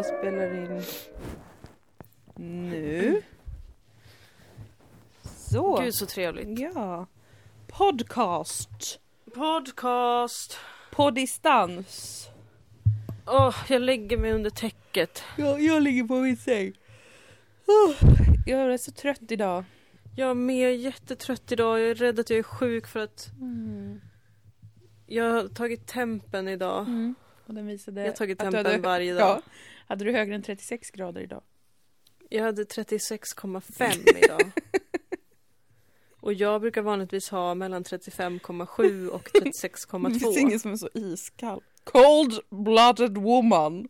Jag spelar in nu. Så. Gud så trevligt. Ja. Podcast. Podcast. På distans. Åh, jag lägger mig under täcket. Jag, jag ligger på min säng. Oh, jag är så trött idag. Jag är med jättetrött idag. Jag är rädd att jag är sjuk för att Mm. jag har tagit tempen idag. Mm. Och den visade Jag har tagit tempen hade- varje dag. Ja. Hade du högre än 36 grader idag? Jag hade 36,5 idag. Och jag brukar vanligtvis ha mellan 35,7 och Det finns 36,2. ingen som är så iskall. Cold-blooded woman.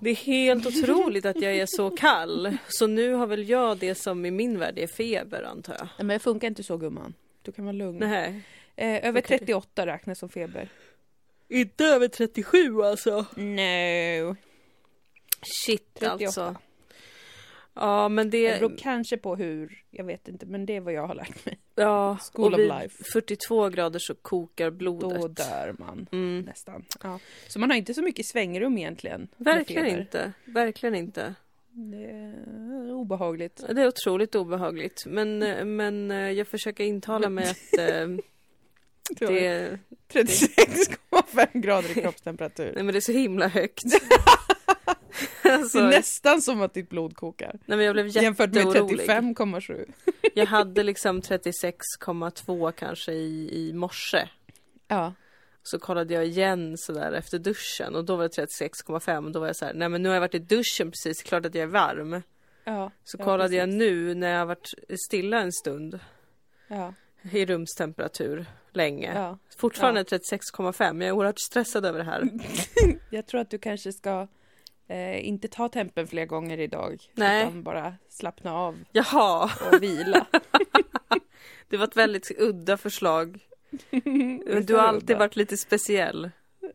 Det är helt otroligt att jag är så kall. Så nu har väl jag det som i min värld är feber antar jag. Nej, men det funkar inte så gumman. Du kan vara lugn. Nej. Eh, över Okej. 38 räknas som feber. Inte över 37 alltså. No. Shit 38. alltså. Ja men Det det... beror kanske på hur, jag vet inte, men det är vad jag har lärt mig. Ja, School och of vid life. 42 grader så kokar Då blodet. dör man Mm. nästan. Ja. Så man har inte så mycket svängrum egentligen. Verkligen inte. Verkligen inte. Det är obehagligt. Det är otroligt obehagligt. Men, eh, men eh, jag försöker intala mig att eh, det, 36,5 grader i kroppstemperatur. nej, men det är så himla högt. Det alltså, är nej, nästan som att ditt blod kokar. men jag blev Jämfört med jätteorolig. 35,7. Jag hade liksom 36,2 kanske i, i morse. Ja. Så kollade jag igen sådär efter duschen och då var det 36,5 och då var jag så här, nej men nu har jag varit i duschen precis, klart att jag är varm. ja. Så ja, kollade jag precis. nu när jag har varit stilla en stund Ja. i rumstemperatur länge. ja. Fortfarande 36,5. Jag är oerhört stressad över det här. Jag tror att du kanske ska eh, inte ta tempen fler gånger idag. Nej. Utan bara slappna av Jaha, och vila. det var ett väldigt udda förslag. Men du har alltid varit lite speciell.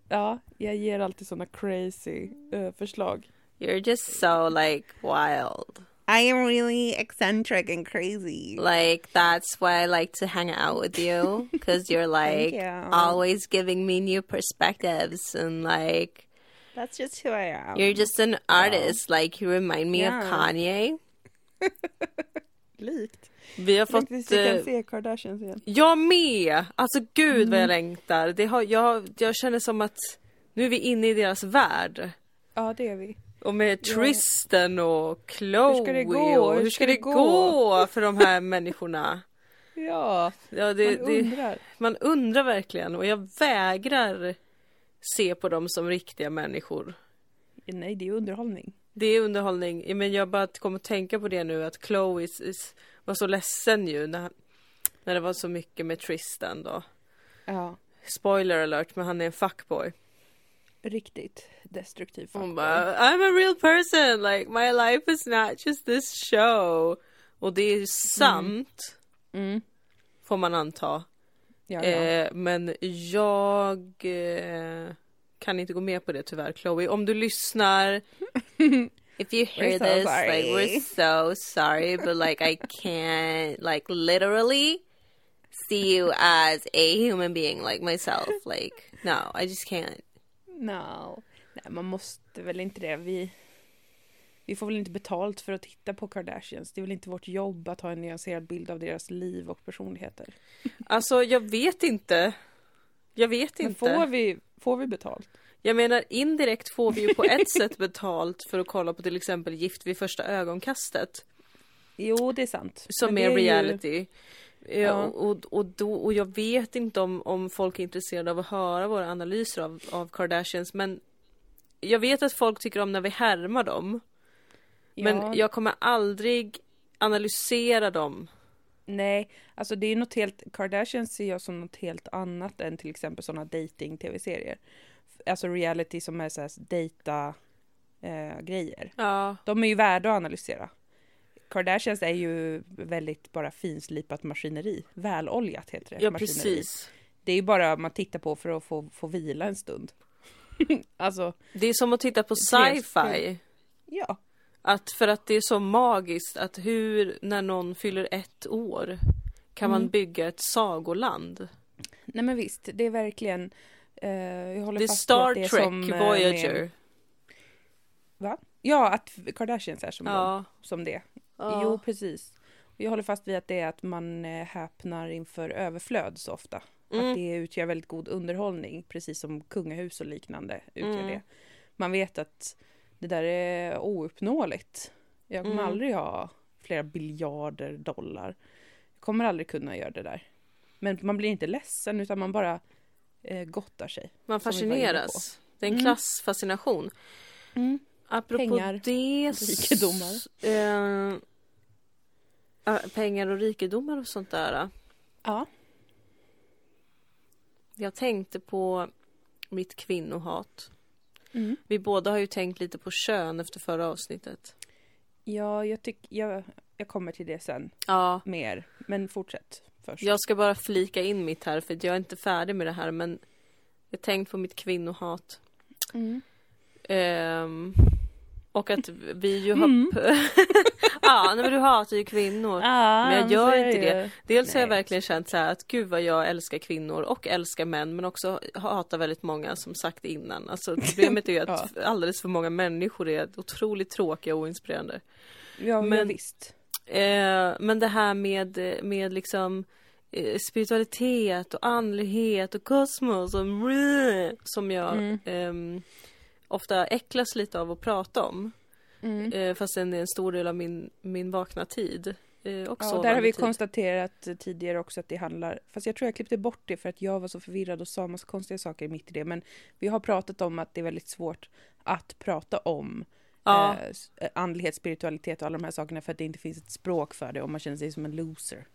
Ja, jag ger alltid såna crazy eh, förslag. You're just so like wild. I am really eccentric and crazy. Like that's why I like to hang out with you because you're like you. always giving me new perspectives and like That's just who I am. you're just an artist. Like you remind me Yeah. of Kanye. likt. Vi har Fått, fått... vi kan eh, se Kardashians igen. Jag med! Alltså gud vad jag längtar. Det har, jag, jag känner som att nu är vi inne i deras värld. Ja, det är vi. Och med Tristan och Chloe Hur ska det gå? och hur ska det gå för de här människorna? Ja, Ja, det, man det, undrar. man undrar verkligen och jag vägrar se på dem som riktiga människor. Nej, det är underhållning. Det är underhållning. Men jag bara kommer att tänka på det nu att Chloe is, var så ledsen ju när, när det var så mycket med Tristan då. Ja, Spoiler alert, men han är en fuckboy. riktigt destruktiv. Hon fuckboy. bara I'm a real person, like my life is not just this show. Och det är ju sant, Mm. får man anta. Ja, ja. Eh, men jag eh, kan inte gå med på det tyvärr, Chloe. Om du lyssnar, if you hear so this, sorry. like we're so sorry, but like I can't, like literally see you as a human being like myself. Like, no, I just can't. No. Nej, man måste väl inte det. Vi, vi får väl inte betalt för att titta på Kardashians. Det är väl inte vårt jobb att ha en nyanserad bild av deras liv och personligheter. Alltså, jag vet inte. Jag vet Men inte. får vi, får vi betalt? Jag menar indirekt får vi ju på ett sätt betalt för att kolla på till exempel Gift vid första ögonkastet. Jo, det är sant. Som Men är ju- reality. Ja. Ja. Och, och, då, och jag vet inte om, om folk är intresserade av att höra våra analyser av, av Kardashians men jag vet att folk tycker om när vi härmar dem. Men Ja, jag kommer aldrig analysera dem. Nej, alltså det är något helt, Kardashians ser jag som något helt annat än till exempel sådana dating-tv-serier. Alltså reality som är såhär data eh, grejer. Ja. De är ju värda att analysera. Kardashians är ju väldigt bara finslipat maskineri. Väloljat heter det. Ja maskineri. precis. Det är ju bara man tittar på för att få, få vila en stund. alltså, Det är som att titta på sci-fi. ja. Att för att det är så magiskt att hur när någon fyller ett år kan man Mm. bygga ett sagoland. Nej men visst, det är verkligen... Eh, jag håller Det fast Star det är Trek som, eh, Voyager. Med, Va? Ja, att Kardashians är som, Ja. som det. ja. Jo, precis. Jag håller fast vid att det är att man eh, häpnar inför överflöd så ofta. Mm. Att det utgör väldigt god underhållning, precis som kungahus och liknande utgör Mm. det. Man vet att det där är ouppnåeligt. Jag kommer Mm. aldrig ha flera biljarder dollar. Jag kommer aldrig kunna göra det där. Men man blir inte ledsen utan man bara eh, gottar sig. Man fascineras. Det är en Mm. klassfascination. Apropå Pengar, det... rikedomar. Eh, pengar och rikedomar och sånt där. Ja. Jag tänkte på mitt kvinnohat. Mm. Vi båda har ju tänkt lite på kön efter förra avsnittet. Ja, jag tycker... Jag, jag kommer till det sen. Ja, Mer. Men fortsätt först. jag ska bara flika in mitt här för jag är inte färdig med det här men jag har tänkt på mitt kvinnohat. Mm. Ehm, och att vi ju har... Mm. ja, nej, men du hatar ju kvinnor. Ah, Men jag gör inte det. ju. Dels har jag Nej. verkligen känt så här att gud vad jag älskar kvinnor och älskar män men också hatar väldigt många som sagt innan. Alltså problemet är ju att alldeles för många människor är otroligt tråkiga och oinspirerande. Ja, men... Men- visst. Eh, men det här med, med liksom eh, spiritualitet och andlighet och kosmos och mrr, som jag Mm. ehm, ofta äcklas lite av att prata om. Mm. Eh, fast det är en stor del av min, min vakna tid. Eh, och Ja, och där har vi tid. konstaterat tidigare också att det handlar, fast jag tror jag klippte bort det för att jag var så förvirrad och sa massa konstiga saker mitt i det, men vi har pratat om att det är väldigt svårt att prata om Ja. eh, andlighet, spiritualitet och alla de här sakerna för att det inte finns ett språk för det och man känner sig som en loser.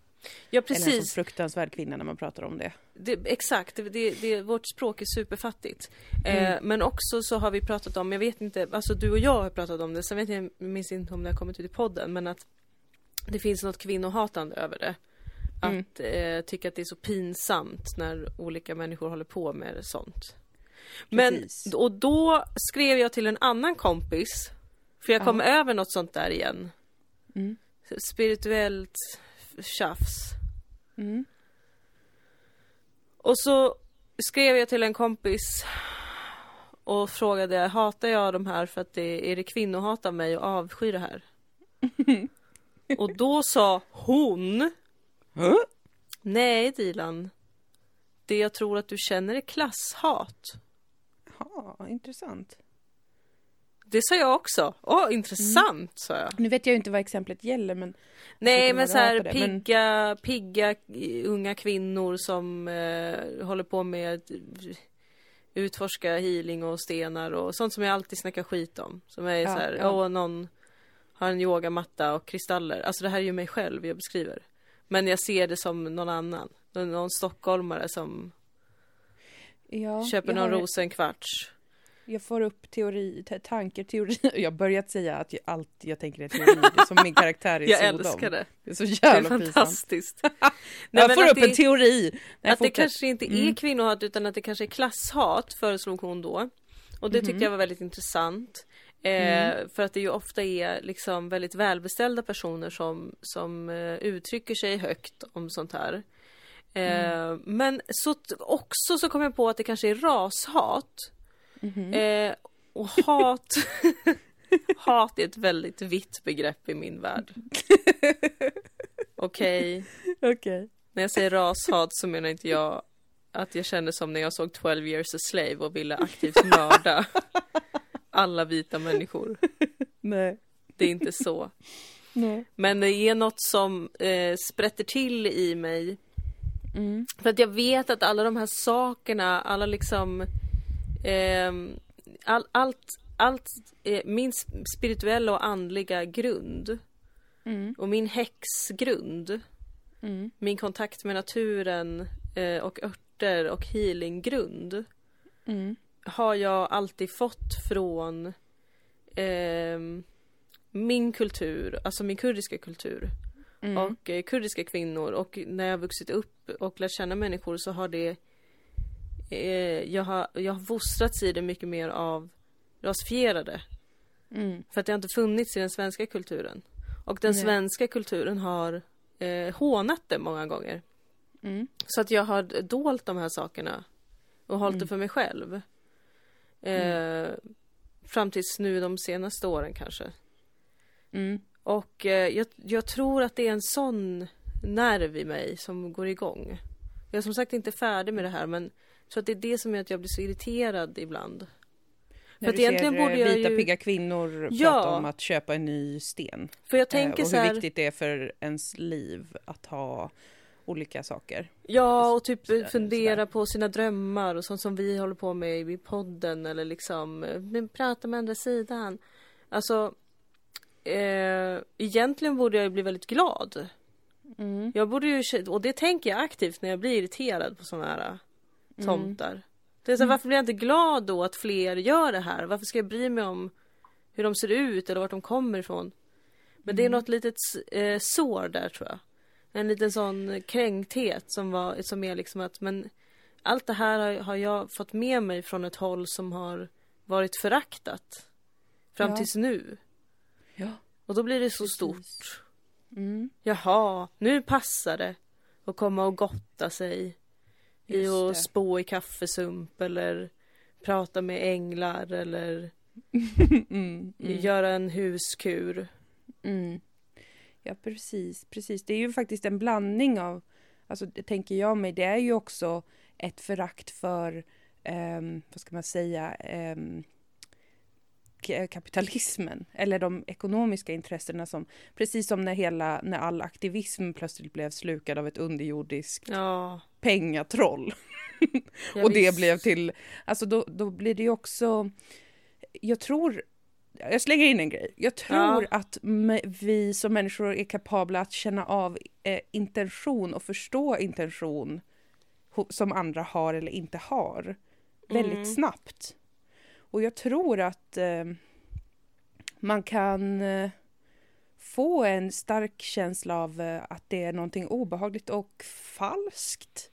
Ja Eller en så precis, fruktansvärd kvinna när man pratar om det. det, exakt. Det, det, vårt språk är superfattigt. Eh, Mm. men också så har vi pratat om, jag vet inte, alltså du och jag har pratat om det, sen vet jag, jag minns inte om det har kommit ut i podden, men att det finns något kvinnohatande över det. Mm. Att eh, tycka att det är så pinsamt när olika människor håller på med sånt. Men, Precis. och då skrev jag till en annan kompis, för jag kom över något sånt där igen. Mm. Spirituellt tjafs. Mm. Och så skrev jag till en kompis och frågade, hatar jag de här för att det är det kvinnohat av mig och avskyr det här? och då sa hon, Huh? nej Dilan, det jag tror att du känner är klasshat. Ja, intressant. Det sa jag också. Åh, intressant, sa jag. Nu vet jag ju inte vad exemplet gäller men Nej, men så här det, men- pigga, pigga eh, unga kvinnor som eh, håller på med att utforska healing och stenar och sånt som jag alltid snackar skit om. Som är Ja, så här, ja. åh någon har en yogamatta och kristaller. Alltså det här är ju mig själv jag beskriver. Men jag ser det som någon annan. Någon, stockholmare som ja, köper någon har- ros en kvarts. Jag får upp teori, tankar, teori. Jag har börjat säga att jag, allt jag tänker är teori. Det är som min karaktär i Jag Sodom. älskar det. Det är så Det är jävla fantastiskt. Nej, Jag får upp det- en teori. Nej, att det kanske inte är Mm. kvinnohat utan att det kanske är klasshat föreslog hon då. Och det tyckte Mhm. jag var väldigt intressant. Eh, Mm. För att det ju ofta är liksom väldigt välbeställda personer som, som eh, uttrycker sig högt om sånt här. Eh, Mm. Men så också så kom jag på att det kanske är rashat. Mhm. Eh, och hat Hat är ett väldigt vitt begrepp i min värld. Okej. Okej. När jag säger rashat så menar inte jag att jag känner som när jag såg 12 years a slave och ville aktivt mörda alla vita människor. Nej. Det är inte så. Nej. Men det är något som eh, sprätter till i mig. Mm. För att jag vet att alla de här sakerna, alla liksom... ehm, all, allt, allt eh, min sp- spirituella och andliga grund Mm. och min häxgrund Mm. min kontakt med naturen eh, och örter och healinggrund Mm. har jag alltid fått från ehm, min kultur, alltså min kurdiska kultur Mm. och eh, kurdiska kvinnor och när jag vuxit upp och lärt känna människor så har det eh, jag, har, jag har fostrats i det mycket mer av rasifierade Mm. för att det har inte funnits i den svenska kulturen och den Nej. svenska kulturen har eh, hånat det många gånger Mm. Så att jag har dolt de här sakerna och hållit det Mm. för mig själv. Eh, Fram tills nu de senaste åren kanske. Mm. Och eh, jag, jag tror att det är en sån nerv i mig som går igång. Jag är som sagt inte färdig med det här men tror att det är det som gör att jag blir så irriterad ibland. När För du egentligen ser borde jag vita ju- pigga kvinnor Ja. prata om att köpa en ny sten. För jag Eh, tänker och så hur här, viktigt det är för ens liv att ha olika saker. ja och typ sådär, fundera sådär. på sina drömmar och sånt som vi håller på med i podden eller liksom prata med andra sidan. Alltså eh, egentligen borde jag ju bli väldigt glad. Mm. Jag borde ju, och det tänker jag aktivt när jag blir irriterad på sådana här Mm. tomtar. Det är så, Varför blir jag inte glad då att fler gör det här? Varför ska jag bry mig om hur de ser ut eller vart de kommer ifrån? Men det är något litet eh, sår där tror jag. En liten sån kränkthet som, var, som är liksom att men allt det här har, har jag fått med mig från ett håll som har varit föraktat. Fram Ja. tills nu. Ja. Och då blir det så Precis. stort. Mm. Jaha, nu passar det att komma och gotta sig i att det. spå i kaffesump eller prata med änglar eller Mm. Mm. göra en huskur. Mm. Ja, precis, precis. Det är ju faktiskt en blandning av, alltså det tänker jag mig, det är ju också ett förakt för, ehm, vad ska man säga, ehm, k- kapitalismen eller de ekonomiska intressena som, precis som när hela, när all aktivism plötsligt blev slukad av ett underjordiskt Ja, pengatroll. och det visst. blev till, alltså då, då blir det ju också, jag tror, jag slänger in en grej, jag tror Ja. att vi som människor är kapabla att känna av eh, intention och förstå intention som andra har eller inte har väldigt Mm. snabbt. Och jag tror att eh, man kan eh, få en stark känsla av eh, att det är någonting obehagligt och falskt.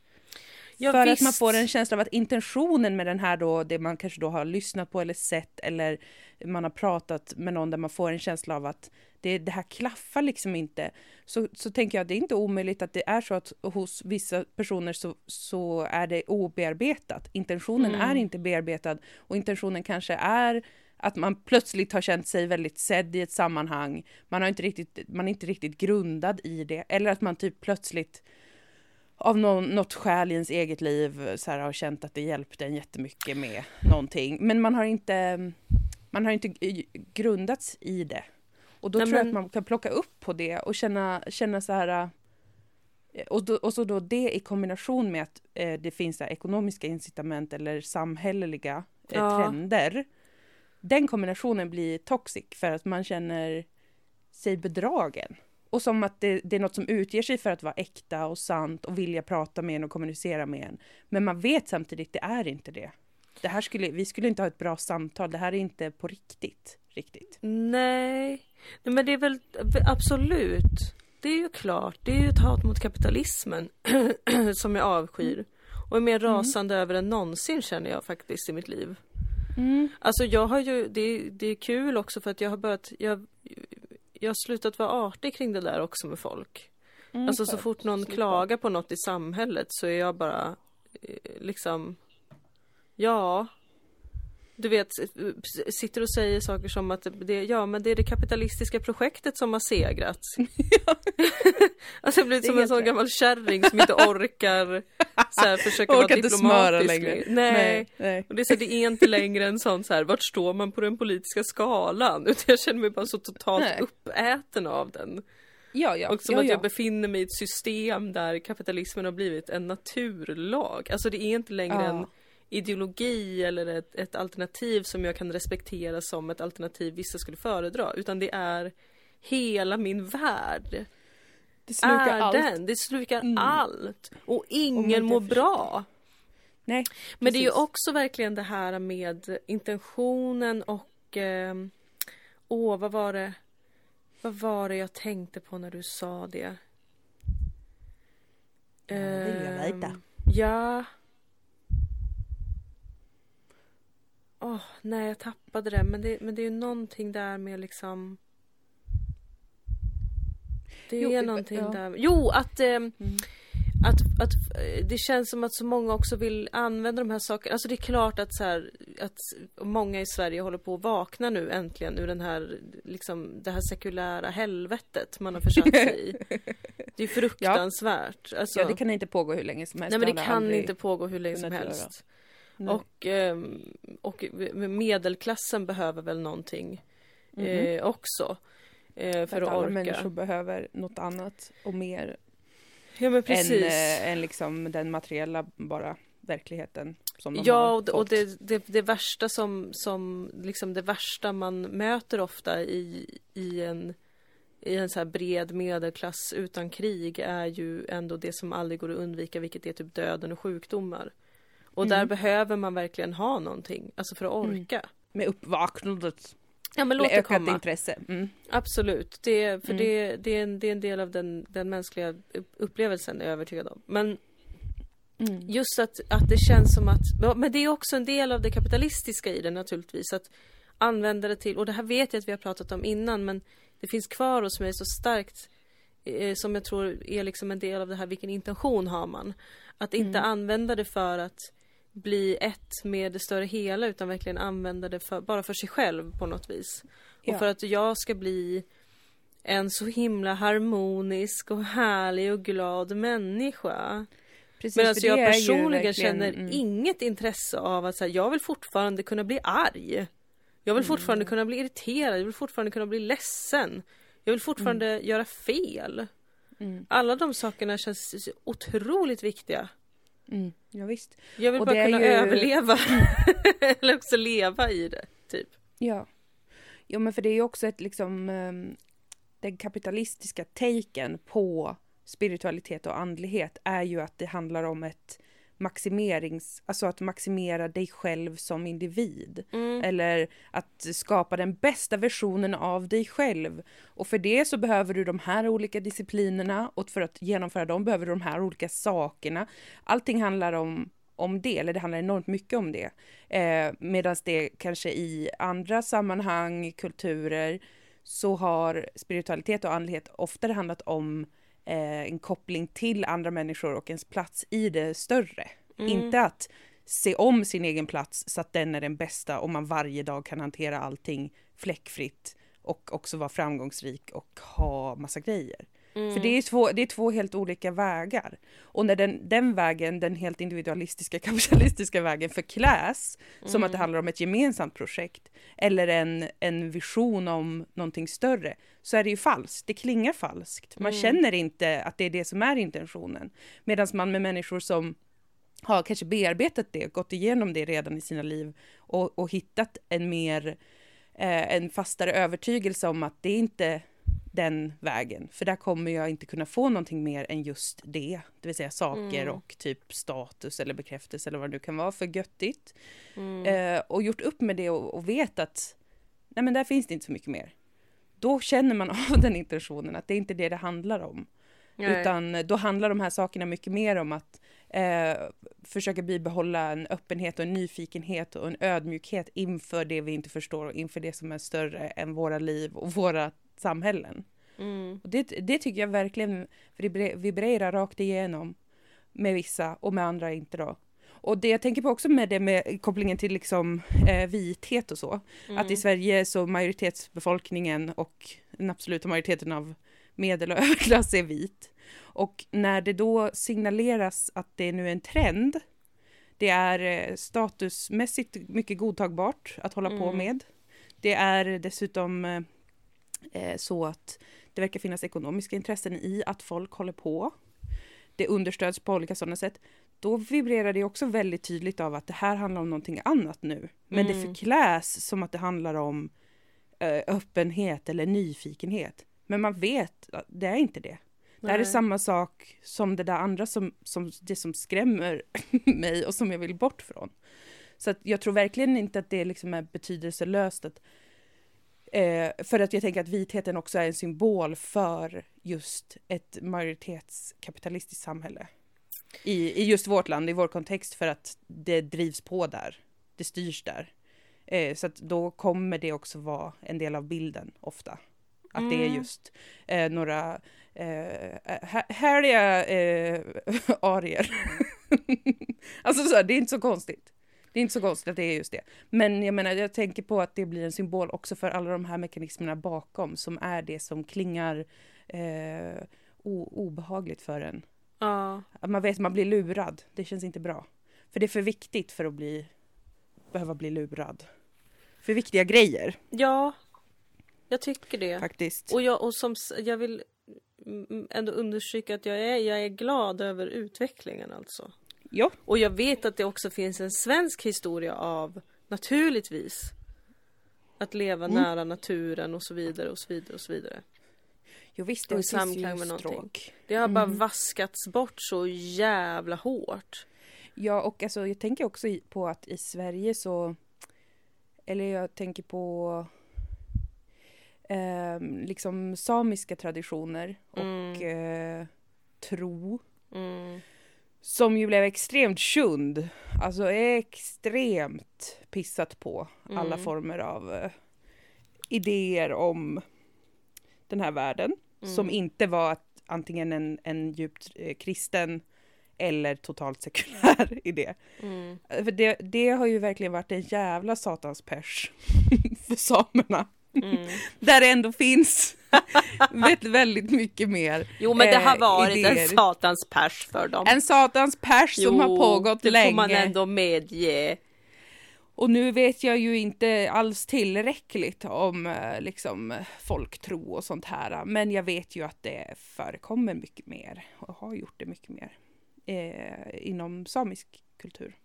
Ja, för att man får en känsla av att intentionen med den här då, det man kanske då har lyssnat på eller sett eller man har pratat med någon där man får en känsla av att det, det här klaffar liksom inte. Så, så tänker jag att det är inte omöjligt att det är så att hos vissa personer så, så är det obearbetat. Intentionen Mm. är inte bearbetad och intentionen kanske är att man plötsligt har känt sig väldigt sedd i ett sammanhang. Man, har inte riktigt, man är inte riktigt grundad i det. Eller att man typ plötsligt av någon, något skäl i ens eget liv så här, har känt att det hjälpte en jättemycket med någonting. Men man har inte, man har inte g- grundats i det. Och då Nej, tror jag men- att man kan plocka upp på det och känna, känna så här eh, och, då, och så då det i kombination med att eh, det finns så ekonomiska incitament eller samhälleliga eh, Ja. trender. Den kombinationen blir toxic för att man känner sig bedragen. Och som att det, det är något som utger sig för att vara äkta och sant och vilja prata med en och kommunicera med en. Men man vet samtidigt, det är inte det. Det här skulle, vi skulle inte ha ett bra samtal, det här är inte på riktigt. Riktigt. Nej. Nej, men det är väl absolut. Det är ju klart. Det är ju ett hat mot kapitalismen som jag avskyr. Och är mer rasande över än någonsin känner jag faktiskt i mitt liv. Mm. Alltså jag har ju, det, är- det är kul också för att jag har börjat, jag, jag har slutat vara artig kring det där också med folk. Mm, Alltså så fort någon Slippa. klagar på något i samhället så är jag bara eh, liksom Ja Du vet, sitter och säger saker som att det, ja men det är det kapitalistiska projektet som har segrat. alltså jag blir som en sån rätt. gammal kärring som inte orkar så här, försöka vara Orkar inte smöra diplomatisk. längre. Nej. Nej, nej. Och det är, så, det är inte längre en sån så här, vart står man på den politiska skalan? Utan jag känner mig bara så totalt Nej. uppäten av den. Ja, ja. Och som ja, att ja. jag befinner mig i ett system där kapitalismen har blivit en naturlag. Alltså det är inte längre Ja. en ideologi eller ett, ett alternativ som jag kan respektera som ett alternativ vissa skulle föredra. Utan det är hela min värld. Det slukar är allt. den. Det slukar Mm. allt. Och ingen mår bra. Nej, Men det är ju också verkligen det här med intentionen och eh, Åh, vad var det? Vad var det jag tänkte på när du sa det? Ja, det vill jag veta. Ehm, Ja. Åh, nej jag tappade det. Men, det. men det är ju någonting där med liksom Det är Jo, eh, någonting ja. där. Jo, att ehm, Mm. att, att eh, det känns som att så många också vill använda de här sakerna. Alltså det är klart att så här, att många i Sverige håller på att vakna nu äntligen ur den här, liksom, det här sekulära helvetet man har försatt sig i. Det är fruktansvärt. Alltså, Ja, det kan inte pågå hur länge som helst. nej men det kan aldrig inte pågå hur länge som kunnat göra. Nej. Och, ehm, och medelklassen behöver väl någonting eh, också. Eh, för att alla orka. människor behöver något annat och mer Ja men än, precis. eh, än liksom den materiella bara verkligheten som de Ja, och, det- och det, det, det värsta som, som, liksom det värsta man möter ofta i, i en i en så här bred medelklass utan krig är ju ändå det som aldrig går att undvika, vilket är typ döden och sjukdomar. Och där Mm. behöver man verkligen ha någonting, alltså för att orka. Med uppvaknandet. Ja men låt det ökat komma. intresse. Mm. Absolut, det, för Mm. det, det, är en, det är en del av den, den mänskliga upp- upplevelsen, är jag övertygad om. Men Mm. Just att, att det känns som att, men det är också en del av det kapitalistiska i det naturligtvis, att använda det till, och det här vet jag att vi har pratat om innan, men det finns kvar hos mig så starkt, eh, som jag tror är liksom en del av det här, vilken intention har man? Att inte Mm. använda det för att bli ett med det större hela, utan verkligen använda det för, bara för sig själv på något vis. Ja. Och för att jag ska bli en så himla harmonisk och härlig och glad människa. Precis, Medan det jag personligen verkligen- känner mm. inget intresse av att säga, jag vill fortfarande kunna bli arg. Jag vill Mm. fortfarande kunna bli irriterad, jag vill fortfarande kunna bli ledsen. Jag vill fortfarande göra fel. Mm. Alla de sakerna känns otroligt viktiga. Mm. Ja, visst. Jag vill Och bara det är kunna ju- överleva. Eller också leva i det, typ. Ja. Jo, men för det är ju också ett liksom ehm, den kapitalistiska taken på spiritualitet och andlighet är ju att det handlar om ett maximerings, alltså att maximera dig själv som individ. Mm. Eller att skapa den bästa versionen av dig själv. Och för det så behöver du de här olika disciplinerna och för att genomföra dem behöver du de här olika sakerna. Allting handlar om, om det, eller det handlar enormt mycket om det. Eh, Medan det kanske i andra sammanhang, kulturer, så har spiritualitet och andlighet oftare handlat om eh, en koppling till andra människor och ens plats i det större. Mm. Inte att se om sin egen plats så att den är den bästa och man varje dag kan hantera allting fläckfritt och också vara framgångsrik och ha massa grejer. Mm. För det är, två, det är två helt olika vägar. Och när den, den vägen, den helt individualistiska kapitalistiska vägen förkläs som att det handlar om ett gemensamt projekt eller en, en vision om någonting större så är det ju falskt. Det klingar falskt. Man Mm. känner inte att det är det som är intentionen. Medan man med människor som har kanske bearbetat det, gått igenom det redan i sina liv och, och hittat en mer, eh, en fastare övertygelse om att det inte den vägen, för där kommer jag inte kunna få någonting mer än just det, det vill säga saker Mm. och typ status eller bekräftelse eller vad det nu kan vara för göttigt. Mm. Eh, och gjort upp med det och, och vet att nej men där finns det inte så mycket mer. Då känner man av den intentionen att det är inte det det handlar om. Nej. Utan då handlar de här sakerna mycket mer om att eh, försöka bibehålla en öppenhet och en nyfikenhet och en ödmjukhet inför det vi inte förstår och inför det som är större än våra liv och våra samhällen. Mm. Och det, det tycker jag verkligen vibrer- vibrerar rakt igenom med vissa och med andra inte då. Och det jag tänker på också med det med kopplingen till liksom eh, vithet och så, att i Sverige så majoritetsbefolkningen och den absoluta majoriteten av medel och överklass är vit. Och när det då signaleras att det nu är en trend, det är eh, statusmässigt mycket godtagbart att hålla på Mm. med. Det är dessutom eh, så att det verkar finnas ekonomiska intressen i att folk håller på. Det understöds på olika sådana sätt. Då vibrerar det också väldigt tydligt av att det här handlar om någonting annat nu. Men det Mm. förkläs som att det handlar om eh, öppenhet eller nyfikenhet. Men man vet att det är inte det. Det här är samma sak som det där andra som, som det som skrämmer mig och som jag vill bort från. Så att jag tror verkligen inte att det liksom är betydelselöst att Eh, för att jag tänker att vitheten också är en symbol för just ett majoritetskapitalistiskt samhälle. I, I just vårt land, i vår kontext, för att det drivs på där. Det styrs där. Eh, så att då kommer det också vara en del av bilden ofta. Att det är Mm. just eh, några eh, hä- härliga eh, arier. alltså så det är inte så konstigt. Det är inte så konstigt att det är just det. Men jag menar, jag tänker på att det blir en symbol också för alla de här mekanismerna bakom som är det som klingar eh, obehagligt för en. Ja. Att man vet att man blir lurad. Det känns inte bra. För det är för viktigt för att bli, behöva bli lurad. För viktiga grejer. Ja, jag tycker det. Faktiskt. Och jag, och som, jag vill ändå understryka att jag är, jag är glad över utvecklingen alltså. Ja. Och jag vet att det också finns en svensk historia av, naturligtvis, att leva mm. nära naturen och så vidare och så vidare och så vidare. Jo visst, det och i samklang med någonting. Stråk. Det har bara mm. vaskats bort så jävla hårt. Ja, och alltså, jag tänker också på att i Sverige så... Eller jag tänker på eh, liksom samiska traditioner och mm. eh, tro. Mm. Som ju blev extremt shund. Alltså extremt pissat på alla mm. former av eh, idéer om den här världen. Som mm. inte var att antingen en, en djupt eh, kristen eller totalt sekulär idé. Mm. För det, det har ju verkligen varit en jävla satans pers för samerna. Mm. Där det ändå finns väldigt mycket mer Jo men det har eh, varit idéer. en satans pers för dem. En satans pers jo, som har pågått länge. det får man ändå medge. Och nu vet jag ju inte alls tillräckligt om eh, liksom folktro och sånt här. Men jag vet ju att det förekommer mycket mer och har gjort det mycket mer eh, inom samisk kultur.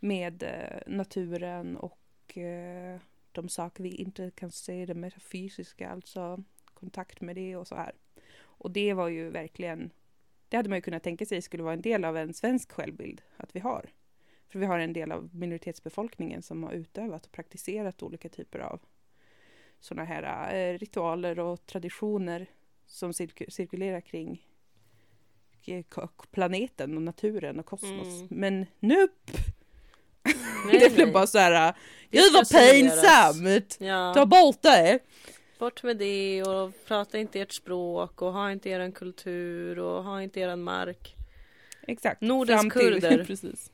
Med eh, naturen och eh, de saker vi inte kan se, det metafysiska, alltså kontakt med det och så här. Och det var ju verkligen, det hade man ju kunnat tänka sig skulle vara en del av en svensk självbild, att vi har. För vi har en del av minoritetsbefolkningen som har utövat och praktiserat olika typer av sådana här eh, ritualer och traditioner som cirk cirkulerar kring planeten och naturen och kosmos. Mm. Men nup! Nej, det blev bara så här, gud vad pinsamt! Ja. Ta bort det! Bort med det och prata inte ert språk och ha inte eran kultur och ha inte eran mark. Exakt. Nordens kurder. Precis.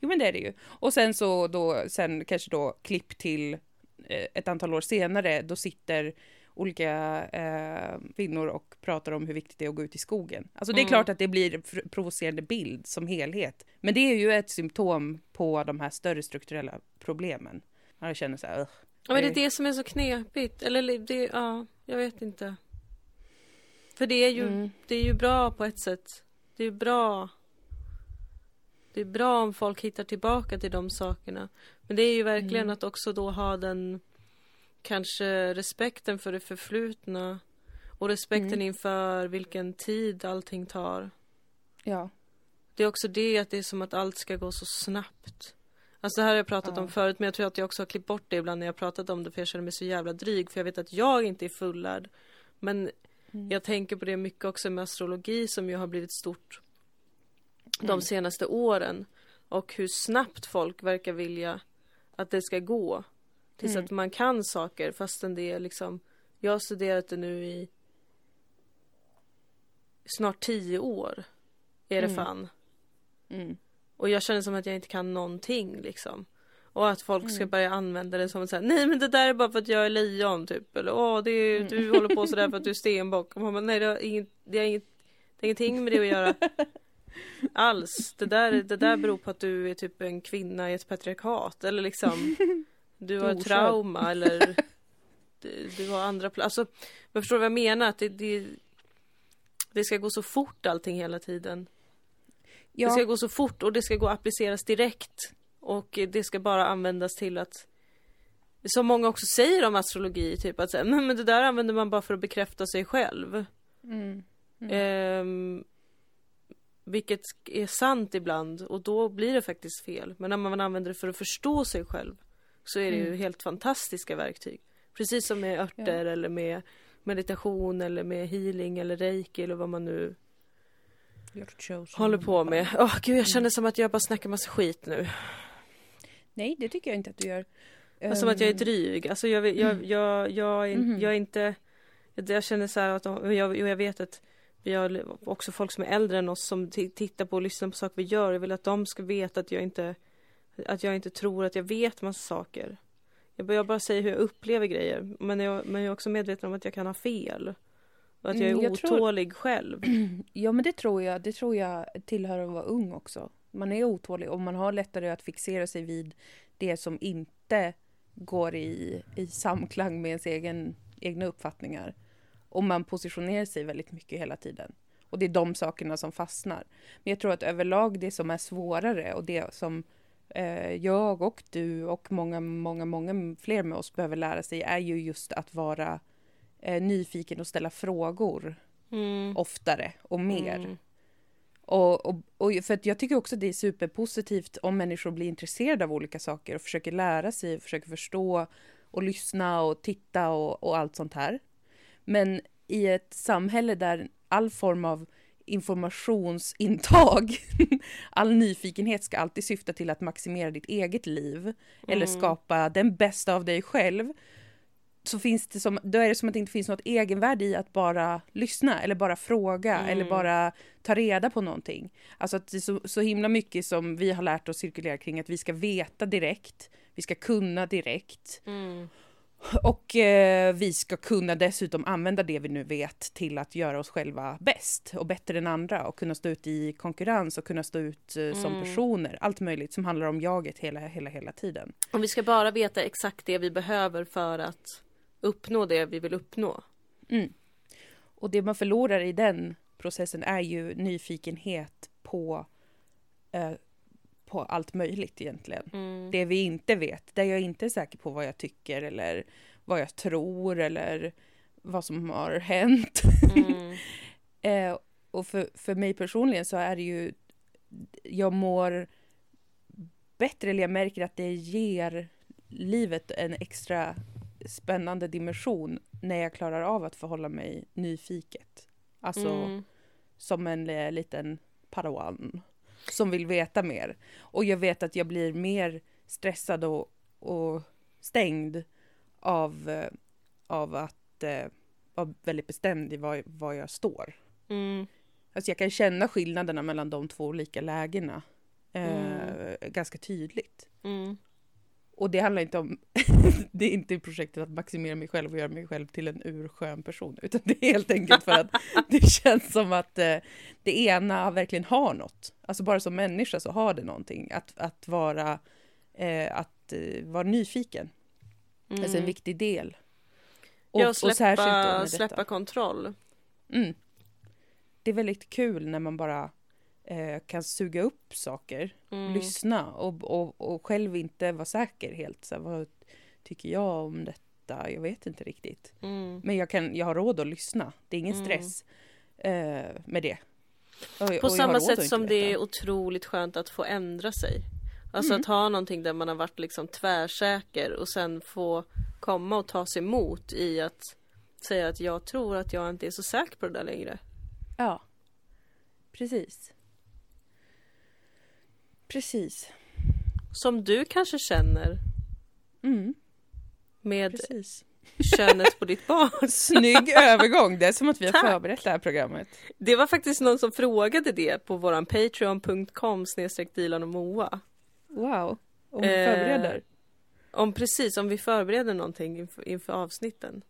Jo men det är det ju. Och sen så då, sen kanske då klipp till eh, ett antal år senare, då sitter olika eh, kvinnor och pratar om hur viktigt det är att gå ut i skogen. Alltså det är mm. klart att det blir provocerande bild som helhet. Men det är ju ett symptom på de här större strukturella problemen. Jag känner så här, uh, Ja men det är det som är så knepigt. Eller det, ja, jag vet inte. För det är ju, mm. det är ju bra på ett sätt. Det är bra. Det är bra om folk hittar tillbaka till de sakerna. Men det är ju verkligen mm. att också då ha den kanske respekten för det förflutna och respekten mm. inför vilken tid allting tar. Ja. Det är också det att det är som att allt ska gå så snabbt. Alltså det här har jag pratat ja. om förut men jag tror att jag också har klippt bort det ibland när jag pratat om det för jag känner mig så jävla dryg för jag vet att jag inte är fullärd. Men mm. jag tänker på det mycket också med astrologi som ju har blivit stort mm. de senaste åren. Och hur snabbt folk verkar vilja att det ska gå. Tills mm. att man kan saker fastän det är liksom Jag har studerat det nu i Snart tio år Är det mm. fan mm. Och jag känner som att jag inte kan någonting liksom och att folk ska mm. börja använda det som att nej men det där är bara för att jag är lejon typ. Eller åh det är, mm. du håller på sådär för att du är stenbock. Och man bara, nej det har, inget, det har inget, det har ingenting med det att göra. Alls. Det där, det där beror på att du är typ en kvinna i ett patriarkat. Eller liksom. Du har trauma eller du, du har andra Alltså, men förstår du vad jag menar? Att det, det, det ska gå så fort allting hela tiden. Ja. Det ska gå så fort och det ska gå att appliceras direkt. Och det ska bara användas till att som många också säger om astrologi, typ att säga, men det där använder man bara för att bekräfta sig själv. Mm. Mm. Ehm, vilket är sant ibland och då blir det faktiskt fel. Men när man använder det för att förstå sig själv så är det ju mm. helt fantastiska verktyg. Precis som med örter ja. eller med meditation eller med healing eller reiki eller vad man nu håller på med. Åh oh, gud jag känner mm. som att jag bara snackar massa skit nu. Nej det tycker jag inte att du gör. Um... Som att jag är ehm. dryg. Alltså jag, jag, jag, jag, mm. jag är inte Jag känner så här att jag, jag vet att vi har också folk som är äldre än oss som tittar på och lyssnar på saker vi gör. Jag vill att de ska veta att jag inte Att jag inte tror att jag vet massa saker. Jag bara, jag bara säger hur jag upplever grejer. Men jag, men jag är också medveten om att jag kan ha fel. Och att jag är Mm, jag tror- otålig själv. Ja men det tror jag, det tror jag tillhör att vara ung också. Man är otålig och man har lättare att fixera sig vid det som inte går i, i samklang med ens egen, egna uppfattningar. Och man positionerar sig väldigt mycket hela tiden. Och det är de sakerna som fastnar. Men jag tror att överlag det som är svårare och det som eh, jag och du och många, många, många fler med oss behöver lära sig är ju just att vara eh, nyfiken och ställa frågor Mm. oftare och mer. Mm. Och, och, och för att jag tycker också det är superpositivt om människor blir intresserade av olika saker och försöker lära sig, försöker förstå och lyssna och titta och, och allt sånt här. Men i ett samhälle där all form av informationsintag, all nyfikenhet ska alltid syfta till att maximera ditt eget liv eller Mm. skapa den bästa av dig själv så finns det som, då är det som att det inte finns något egenvärde i att bara lyssna eller bara fråga Mm. eller bara ta reda på någonting. Alltså att det är så, så himla mycket som vi har lärt oss cirkulera kring att vi ska veta direkt, vi ska kunna direkt Mm. och eh, vi ska kunna dessutom använda det vi nu vet till att göra oss själva bäst och bättre än andra och kunna stå ut i konkurrens och kunna stå ut eh, som Mm. personer. Allt möjligt som handlar om jaget hela, hela, hela tiden. Och vi ska bara veta exakt det vi behöver för att uppnå det vi vill uppnå. Mm. Och det man förlorar i den processen är ju nyfikenhet på, eh, på allt möjligt egentligen. Mm. Det vi inte vet, där jag inte är säker på vad jag tycker eller vad jag tror eller vad som har hänt. Mm. Eh, och för, för mig personligen så är det ju, jag mår bättre, eller jag märker att det ger livet en extra spännande dimension när jag klarar av att förhålla mig nyfiket. Alltså Mm. som en eh, liten padawan som vill veta mer. Och jag vet att jag blir mer stressad och, och stängd av, eh, av att eh, vara väldigt bestämd i var, var jag står. Mm. Alltså jag kan känna skillnaderna mellan de två olika lägena eh, ganska tydligt. Mm. Och det handlar inte om, det är inte projektet att maximera mig själv och göra mig själv till en urskön person, utan det är helt enkelt för att det känns som att eh, det ena verkligen har något. Alltså bara som människa så har det någonting, att, att vara, eh, att eh, vara nyfiken. Mm. Alltså en viktig del. Och, ja, och släppa, med släppa kontroll. Mm. Det är väldigt kul när man bara eh, kan suga upp saker Mm. lyssna och, och, och själv inte vara säker helt. Så här, vad tycker jag om detta? Jag vet inte riktigt. Mm. Men jag, kan, jag har råd att lyssna. Det är ingen Mm. stress eh, med det. Och- På samma sätt som det är otroligt skönt att få ändra sig. Alltså Mm. att ha någonting där man har varit liksom tvärsäker och sen få komma och ta sig emot i att säga att jag tror att jag inte är så säker på det där längre. Ja, precis. Precis. Som du kanske känner Mm, med precis. könet på ditt barn. Snygg övergång. Det är som att vi har Tack. förberett det här programmet. Det var faktiskt någon som frågade det på våran patreon.com snedstreck Dilan och Moa. Wow. Och vi Eh, förbereder. Om precis, om vi förbereder någonting inför, inför avsnitten.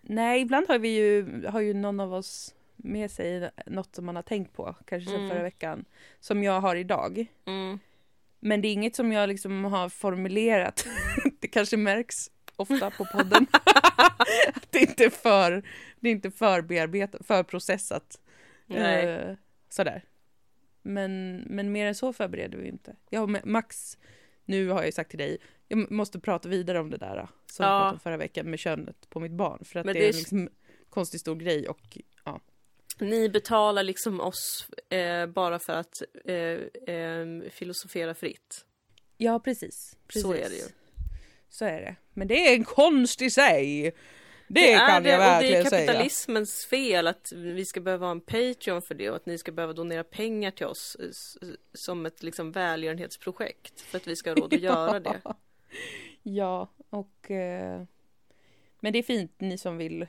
Nej, ibland har vi ju, har ju någon av oss med sig något som man har tänkt på, kanske sedan Mm. förra veckan, som jag har idag. Mm. Men det är inget som jag liksom har formulerat. det kanske märks ofta på podden. att det inte är för, det är inte för bearbetat, för processat. Nej. Eh, sådär. Men, men mer än så förbereder vi inte. Jag Max, nu har jag ju sagt till dig, jag måste prata vidare om det där som Ja. jag pratade om förra veckan med könet på mitt barn. För att det, det är en liksom konstig stor grej och. Ni betalar liksom oss eh, bara för att eh, eh, filosofera fritt. Ja, precis, precis. Så är det ju. Så är det. Men det är en konst i sig. Det, Det är kan det, jag och det verkligen är säga. kapitalismens fel att vi ska behöva ha en Patreon för det och att ni ska behöva donera pengar till oss eh, s- som ett liksom välgörenhetsprojekt för att vi ska ha råd att göra det. Ja, och... Eh, men det är fint, ni som vill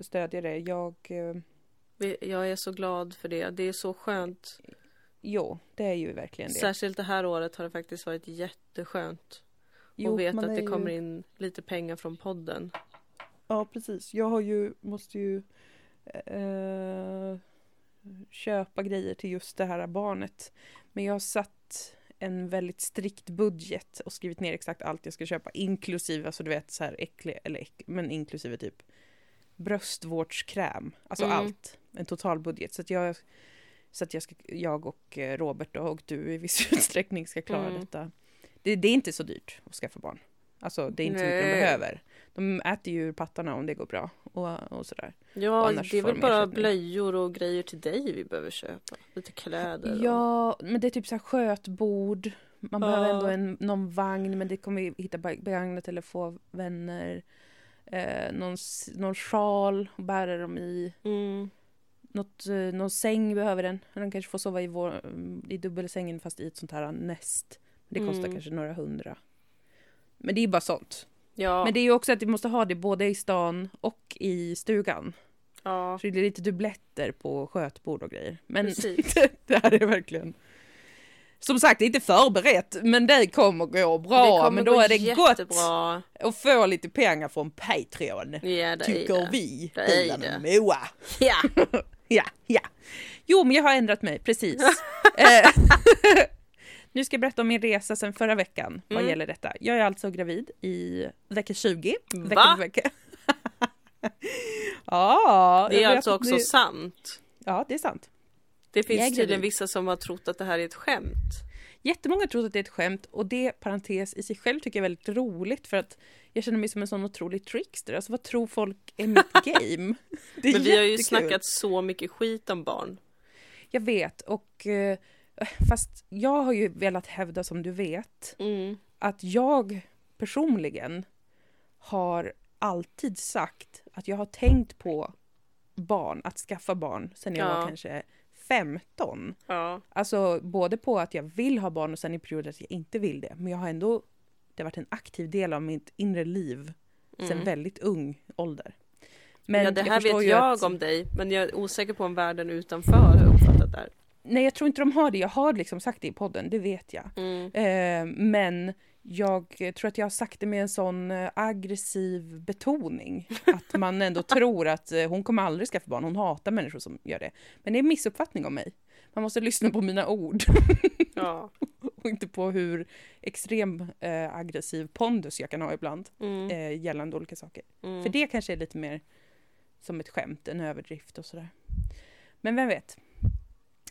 stödja det. Jag... Jag är så glad för det. Det är så skönt. Jo, det är ju verkligen det. Särskilt det här året har det faktiskt varit jätteskönt. jo, och vet att det ju- kommer in lite pengar från podden. Ja, precis. Jag har ju, måste ju eh, köpa grejer till just det här barnet. Men jag har satt en väldigt strikt budget och skrivit ner exakt allt jag ska köpa, inklusive, alltså du vet så här äcklig, eller äcklig, men inklusive typ bröstvårdskräm, alltså Mm. allt, en total budget. Så att jag, så att jag, ska, jag och eh, Robert då, och du i viss utsträckning ska klara Mm. detta. Det, det är inte så dyrt att skaffa barn. Alltså det är inte så mycket de Nej. behöver. De äter ju ur pattarna om det går bra och, och sådär. Ja, annars det är väl bara ersättning. blöjor och grejer till dig vi behöver köpa. Lite kläder. och- Ja, men det är typ så här skötbord. Man Ja. behöver ändå en, någon vagn, men det kommer vi hitta be- begagnat eller få vänner. Eh, någon, någon sjal att bära dem i. Mm. Något, eh, någon säng behöver den. Den kanske får sova i, vår, mm, i dubbelsängen fast i ett sånt här nest. Det kostar Mm. kanske några hundra. Men det är bara sånt. Ja, Men det är ju också att vi måste ha det både i stan och i stugan. ja, Så det är lite dubbletter på skötbord och grejer. Men det här är verkligen... Som sagt, det är inte förberett, men det kommer gå bra. kommer men då är det jättebra. gott att få lite pengar från Patreon. Ja, det är Tycker det. vi, Det är det. Moa. Ja. Ja, ja. Jo, men jag har ändrat mig, precis. Eh, nu ska jag berätta om min resa sedan förra veckan vad Mm. gäller detta. Jag är alltså gravid i vecka 20. Vecka Va? vecka. ja, Det är alltså också det- sant. Ja, det är sant. Det finns tydligen vissa som har trott att det här är ett skämt. Jättemånga tror att det är ett skämt och det, parentes, i sig själv tycker jag är väldigt roligt för att jag känner mig som en sån otrolig trickster. Alltså vad tror folk är mitt game? Det är Men vi har ju snackat så mycket skit om barn. Jag vet och eh, fast jag har ju velat hävda som du vet Mm. att jag personligen har alltid sagt att jag har tänkt på barn, att skaffa barn sen jag Ja. var kanske 15. Ja. Alltså både på att jag vill ha barn och sen i perioder att jag inte vill det. Men jag har ändå, det har varit en aktiv del av mitt inre liv sen Mm. väldigt ung ålder. Men ja, det här förstår vet jag att- om dig, men jag är osäker på om världen utanför har uppfattat det här. Nej, jag tror inte de har det. Jag har liksom sagt det i podden, det vet jag. Mm. Eh, men jag tror att jag har sagt det med en sån eh, aggressiv betoning. Att man ändå tror att eh, hon kommer aldrig skaffa barn, hon hatar människor som gör det. Men det är en missuppfattning om mig. Man måste lyssna på mina ord Ja. och inte på hur extrem eh, aggressiv pondus jag kan ha ibland Mm. eh, gällande olika saker. Mm. För det kanske är lite mer som ett skämt, en överdrift och sådär. Men vem vet?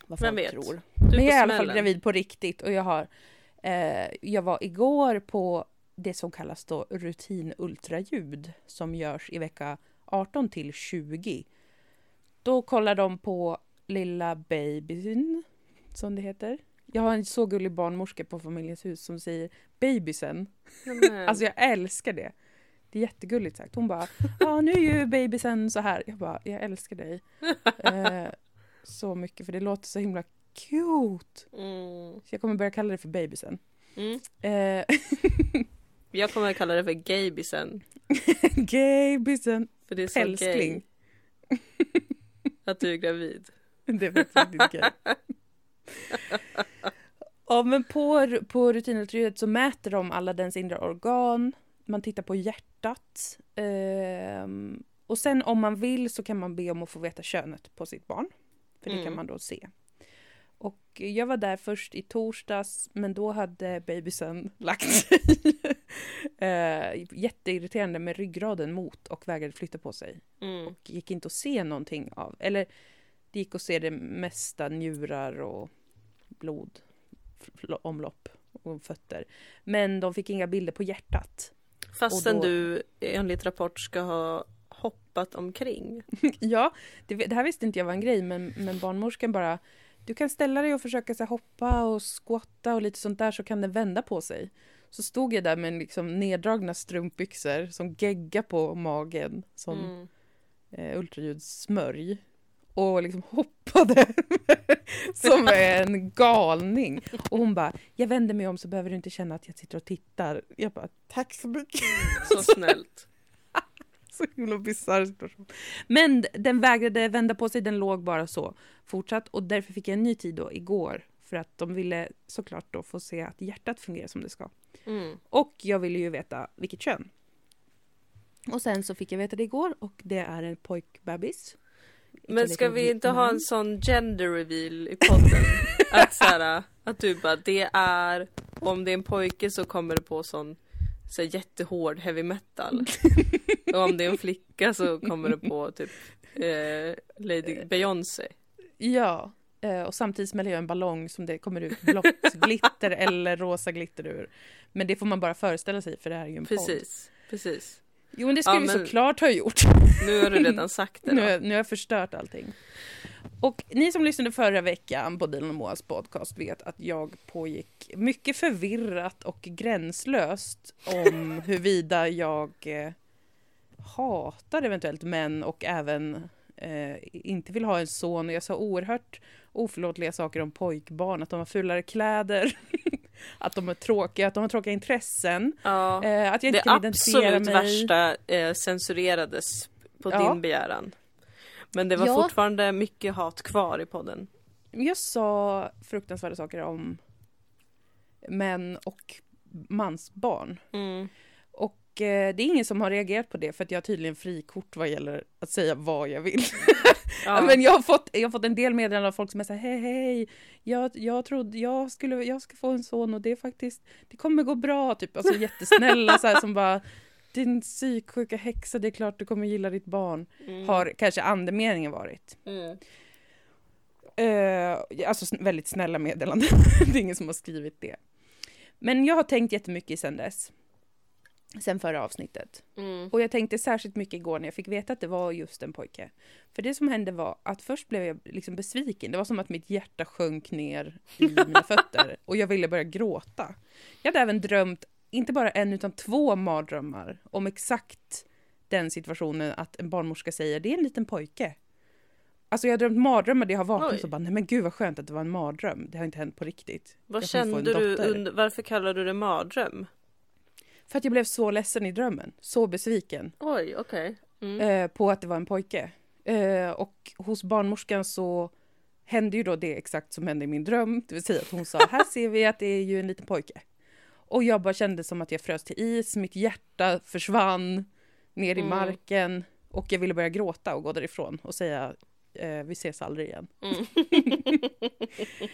Vad Vem folk vet? tror. Du Men jag är i alla fall gravid på riktigt och jag har eh, Jag var igår på det som kallas då rutinultraljud som görs i vecka 18 till 20. Då kollar de på lilla babyn, som det heter. Jag har en så gullig barnmorska på Familjens hus som säger babysen. Alltså jag älskar det. Det är jättegulligt sagt. Hon bara, ja nu är ju babysen så här. Jag bara, jag älskar dig. Eh, så mycket för det låter så himla cute. Mm. Så jag kommer börja kalla det för babysen. Mm. Eh, Jag kommer att kalla det för gaybisen. babysen. För det är så gay att du är gravid. Det är faktiskt kul. Ja men på, på rutinultraljudet så mäter de alla dens inre organ. Man tittar på hjärtat. ehm, och sen om man vill så kan man be om att få veta könet på sitt barn. För det kan Mm. man då se. Och jag var där först i torsdags men då hade babysen lagt sig. eh, jätteirriterande med ryggraden mot och vägrade flytta på sig. Mm. Och gick inte att se någonting av. Eller det gick att se det mesta njurar och blodomlopp och fötter. Men de fick inga bilder på hjärtat. Fastän då- du enligt rapport ska ha hoppat omkring. ja, det, det här visste inte jag var en grej men, men barnmorskan bara du kan ställa dig och försöka så här, hoppa och squatta och lite sånt där så kan den vända på sig. Så stod jag där med liksom neddragna strumpbyxor som gegga på magen som Mm. eh, ultraljudssmörj och liksom hoppade som en galning. Och hon bara, jag vänder mig om så behöver du inte känna att jag sitter och tittar. Jag bara, tack så mycket. Så snällt. Så himla bisarr situation. Men den vägrade vända på sig, den låg bara så fortsatt och därför fick jag en ny tid då igår För att de ville såklart då få se att hjärtat fungerar som det ska. Mm. Och jag ville ju veta vilket kön. Och sen så fick jag veta det igår och det är en pojkbebis. Men ska vi inte ha en sån gender reveal i podden? att, så här, att du bara, det är, om det är en pojke så kommer det på sån så här, jättehård heavy metal. Och om det är en flicka så kommer det på typ eh, Lady Beyoncé. Ja, eh, och samtidigt smäller jag en ballong som det kommer ut blått glitter eller rosa glitter ur. Men det får man bara föreställa sig för det här är ju en podd. Precis, precis. Jo men det skulle Ja, vi men- såklart ha gjort. Nu har du redan sagt det Nu, då. nu har jag förstört allting. Och ni som lyssnade förra veckan på Dilan och Moas podcast vet att jag pågick mycket förvirrat och gränslöst om huruvida jag eh, hatar eventuellt män och även eh, inte vill ha en son. Och jag sa oerhört oförlåtliga saker om pojkbarn, att de har fulare kläder, att de är tråkiga, att de har tråkiga intressen, Ja. eh, att jag inte Det kan identifiera absolut mig. värsta eh, censurerades på Ja. din begäran. Men det var Ja. fortfarande mycket hat kvar i podden. Jag sa fruktansvärda saker om män och mansbarn. Mm. Och eh, det är ingen som har reagerat på det för att jag har tydligen frikort vad gäller att säga vad jag vill. Ja. Men jag har, fått, jag har fått en del meddelanden av folk som är såhär, hej hej, jag, jag trodde jag skulle, jag ska få en son och det är faktiskt, det kommer gå bra, typ, alltså jättesnälla så här som bara, din psyksjuka häxa, det är klart du kommer gilla ditt barn, Mm. har kanske andemeningen varit. Mm. Eh, alltså väldigt snälla meddelanden. det är ingen som har skrivit det. Men jag har tänkt jättemycket sen dess. Sen förra avsnittet. Mm. Och jag tänkte särskilt mycket igår när jag fick veta att det var just en pojke. För det som hände var att först blev jag liksom besviken. Det var som att mitt hjärta sjönk ner i mina fötter. Och jag ville börja gråta. Jag hade även drömt, inte bara en utan två mardrömmar om exakt den situationen att en barnmorska säger det är en liten pojke. Alltså jag har drömt mardrömmar, det har vaknat och bara nej men gud vad skönt att det var en mardröm. Det har inte hänt på riktigt. Vad kände du under, varför kallar du det mardröm? För att jag blev så ledsen i drömmen, så besviken. Oj, okej. Mm. eh, på att det var en pojke. Eh, och hos barnmorskan så hände ju då det exakt som hände i min dröm, det vill säga att hon sa här ser vi att det är ju en liten pojke. Och jag bara kände som att jag frös till is, mitt hjärta försvann ner i Mm. marken och jag ville börja gråta och gå därifrån och säga eh, vi ses aldrig igen. Mm.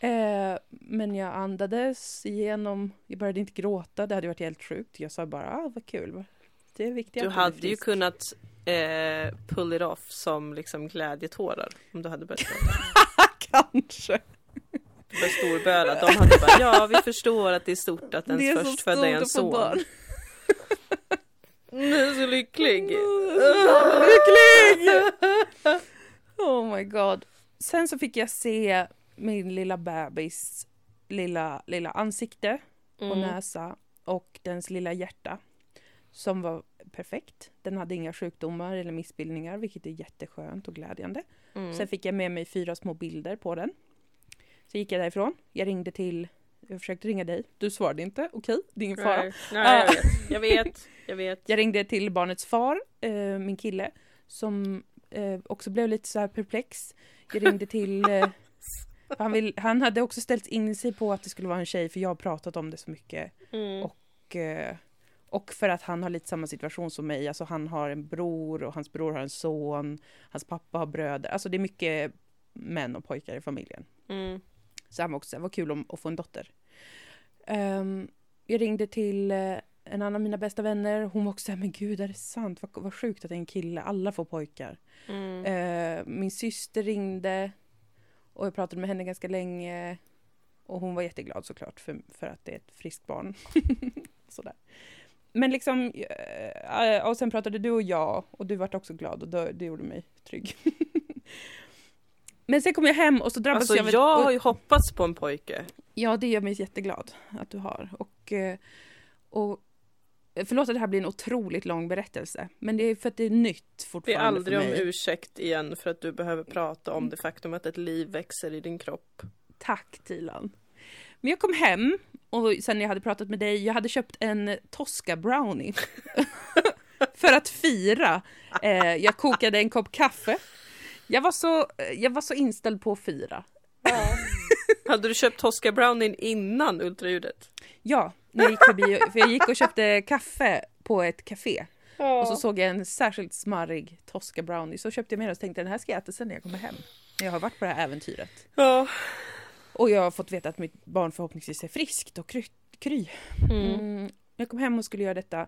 Eh, men jag andades igenom, jag började inte gråta, det hade varit helt sjukt. Jag sa bara, ah, vad kul, det är viktigt Du hade ju frisk." kunnat eh, pull it off som liksom glädjetårar om du hade börjat gråta. Kanske. Började storböla. De hade bara ja vi förstår att det är stort att ens är förstfödda är en son. barn. Nu är så lycklig. Lycklig! Oh my god. Sen så fick jag se min lilla bebis lilla, lilla ansikte och Mm. näsa och dens lilla hjärta som var perfekt. Den hade inga sjukdomar eller missbildningar, vilket är jätteskönt och glädjande. Mm. Sen fick jag med mig fyra små bilder på den. Så gick jag därifrån. Jag ringde till, jag försökte ringa dig. Du svarade inte. Okej, det är ingen fara. Nej, nej jag, vet. jag vet. Jag vet. Jag ringde till barnets far, eh, min kille, som eh, också blev lite så här perplex. Jag ringde till... Eh, han, vill, han hade också ställt in sig på att det skulle vara en tjej, för jag har pratat om det så mycket. Mm. Och, eh, och för att han har lite samma situation som mig. Alltså han har en bror och hans bror har en son. Hans pappa har bröder. Alltså det är mycket män och pojkar i familjen. Mm. Så han var också så här, vad kul om, att få en dotter. Ehm, jag ringde till eh, en annan av mina bästa vänner. Hon var också så här, men gud är det sant? Vad, vad sjukt att det är en kille. Alla får pojkar. Mm. Eh, min syster ringde och jag pratade med henne ganska länge. Och hon var jätteglad såklart för, för att det är ett friskt barn. Sådär. Men liksom, eh, och sen pratade du och jag och du vart också glad och det, det gjorde mig trygg. Men sen kom jag hem och så drabbades Alltså jag av ett- jag har ju hoppats på en pojke. Ja, det gör mig jätteglad att du har. Och, eh, och förlåt att det här blir en otroligt lång berättelse, men det är för att det är nytt Det är fortfarande aldrig för om mig. ursäkt igen för att du behöver prata om det faktum att ett liv växer i din kropp. Tack Tilan. Men jag kom hem och sen jag hade pratat med dig, jag hade köpt en Tosca brownie. för att fira. Eh, jag kokade en kopp kaffe. Jag var så, jag var så inställd på att fira. Hade du köpt Tosca Brownie innan ultraljudet? Ja, när jag gick förbi, för jag gick och köpte kaffe på ett café. Ja. Och så såg jag en särskilt smarrig Tosca Brownie. Så köpte jag med den och tänkte den här ska jag äta sen när jag kommer hem. När jag har varit på det här äventyret. ja. Och jag har fått veta att mitt barn förhoppningsvis är friskt och kry. kry. Mm. Mm. Jag kom hem och skulle göra detta.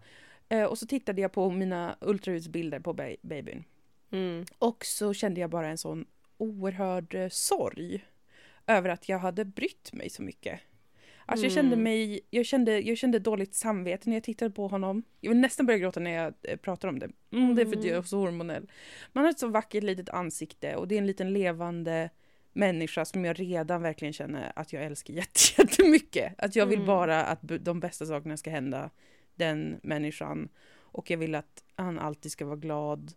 Eh, och så tittade jag på mina ultraljudsbilder på ba- babyn. Mm. Och så kände jag bara en sån oerhörd eh, sorg över att jag hade brytt mig så mycket. Alltså jag kände Mm. mig, jag kände, jag kände dåligt samvete när jag tittade på honom. Jag vill nästan börja gråta när jag eh, pratar om det. Mm, det är för att jag är så hormonell. Man har ett så vackert litet ansikte och det är en liten levande människa som jag redan verkligen känner att jag älskar jätte- jättemycket. Att jag vill Mm. bara att de bästa sakerna ska hända den människan. Och jag vill att han alltid ska vara glad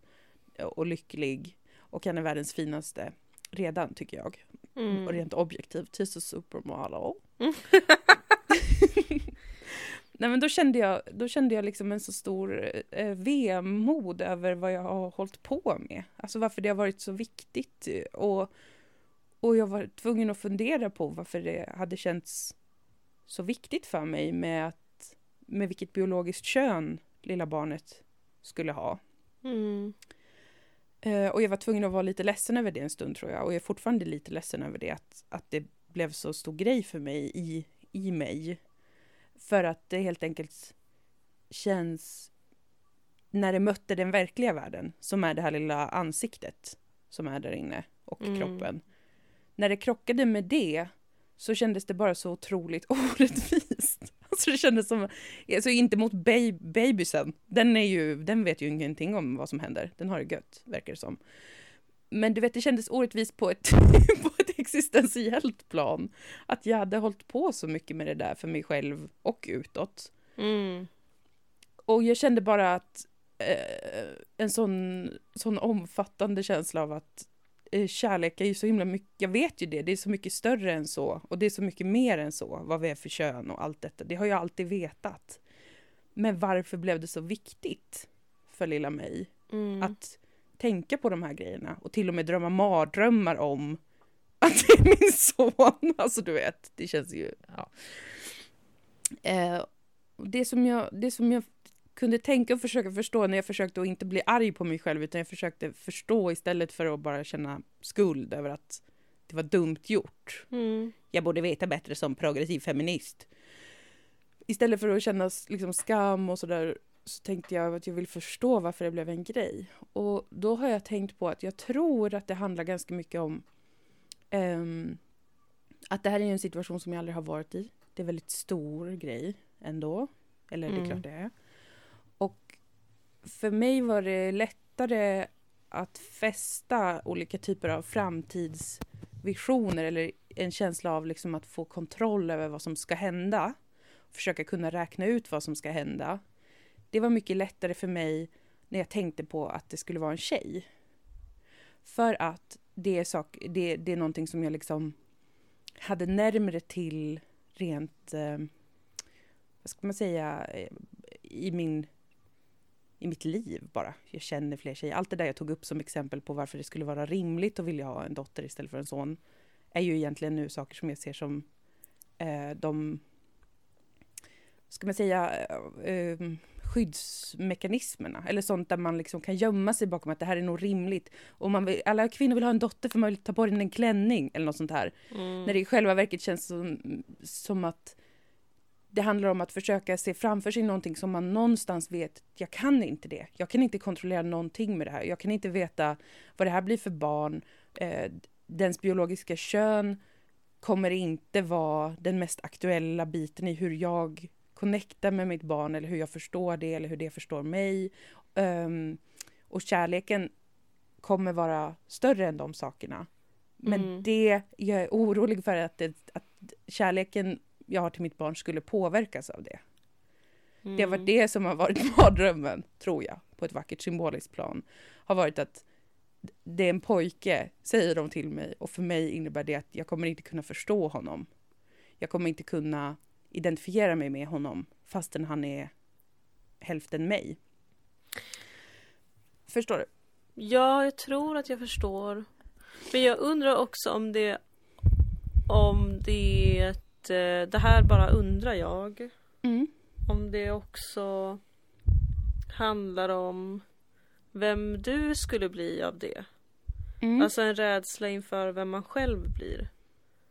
och lycklig. Och han är världens finaste redan tycker jag. Mm. Och rent objektivt, he's a supermodel. Mm. Nej men då kände jag, då kände jag liksom en så stor eh, vemod över vad jag har hållit på med. Alltså varför det har varit så viktigt. Och, och jag var tvungen att fundera på varför det hade känts så viktigt för mig med, att, med vilket biologiskt kön lilla barnet skulle ha. Mm. Eh, och jag var tvungen att vara lite ledsen över det en stund tror jag. Och jag är fortfarande lite ledsen över det. Att, att det blev så stor grej för mig i, i mig. För att det helt enkelt känns... När det mötte den verkliga världen, som är det här lilla ansiktet som är där inne och Mm. kroppen. När det krockade med det så kändes det bara så otroligt orättvist. Alltså det kändes som, alltså inte mot baby, babysen, den, är ju, den vet ju ingenting om vad som händer, den har det gött, verkar det som. Men du vet, det kändes orättvist på ett, på ett existentiellt plan. Att jag hade hållit på så mycket med det där för mig själv och utåt. Mm. Och jag kände bara att eh, en sån, sån omfattande känsla av att kärlek är ju så himla mycket, jag vet ju det, det är så mycket större än så och det är så mycket mer än så, vad vi är för kön och allt detta, det har jag alltid vetat. Men varför blev det så viktigt för lilla mig Mm. att tänka på de här grejerna och till och med drömma mardrömmar om att det är min son. Alltså du vet, det känns ju... Ja. Eh, det, som jag, det som jag kunde tänka och försöka förstå när jag försökte att inte bli arg på mig själv utan jag försökte förstå istället för att bara känna skuld över att det var dumt gjort. Mm. Jag borde veta bättre som progressiv feminist. Istället för att känna liksom skam och sådär så tänkte jag att jag vill förstå varför det blev en grej. Och då har jag tänkt på att jag tror att det handlar ganska mycket om ehm, att det här är en situation som jag aldrig har varit i. Det är en väldigt stor grej ändå. Eller det är Mm. klart det är. För mig var det lättare att fästa olika typer av framtidsvisioner eller en känsla av liksom att få kontroll över vad som ska hända. Försöka kunna räkna ut vad som ska hända. Det var mycket lättare för mig när jag tänkte på att det skulle vara en tjej. För att det är, sak, det, det är någonting som jag liksom hade närmre till rent, eh, vad ska man säga, eh, i min i mitt liv bara. Jag känner fler tjejer. Allt det där jag tog upp som exempel på varför det skulle vara rimligt att vilja ha en dotter istället för en son är ju egentligen nu saker som jag ser som eh, de, ska man säga, eh, eh, skyddsmekanismerna eller sånt där man liksom kan gömma sig bakom att det här är nog rimligt. Och man vill, alla kvinnor vill ha en dotter för man vill ta på den en klänning eller något sånt här. Mm. När det i själva verket känns som, som att det handlar om att försöka se framför sig någonting som man någonstans vet, jag kan inte det. Jag kan inte kontrollera någonting med det här. Jag kan inte veta vad det här blir för barn. Eh, dens biologiska kön kommer inte vara den mest aktuella biten i hur jag connectar med mitt barn eller hur jag förstår det eller hur det förstår mig. Um, och kärleken kommer vara större än de sakerna. Men Mm. det, jag är orolig för att, det, att kärleken jag har till mitt barn skulle påverkas av det. Det har varit Mm. det som har varit mardrömmen, tror jag, på ett vackert symboliskt plan. Har varit att det är en pojke, säger de till mig, och för mig innebär det att jag kommer inte kunna förstå honom. Jag kommer inte kunna identifiera mig med honom fastän han är hälften mig. Förstår du? Ja, jag tror att jag förstår. Men jag undrar också om det... om det, eh, det här bara undrar jag. Mm. Om det också handlar om vem du skulle bli av det. Mm. Alltså en rädsla inför vem man själv blir.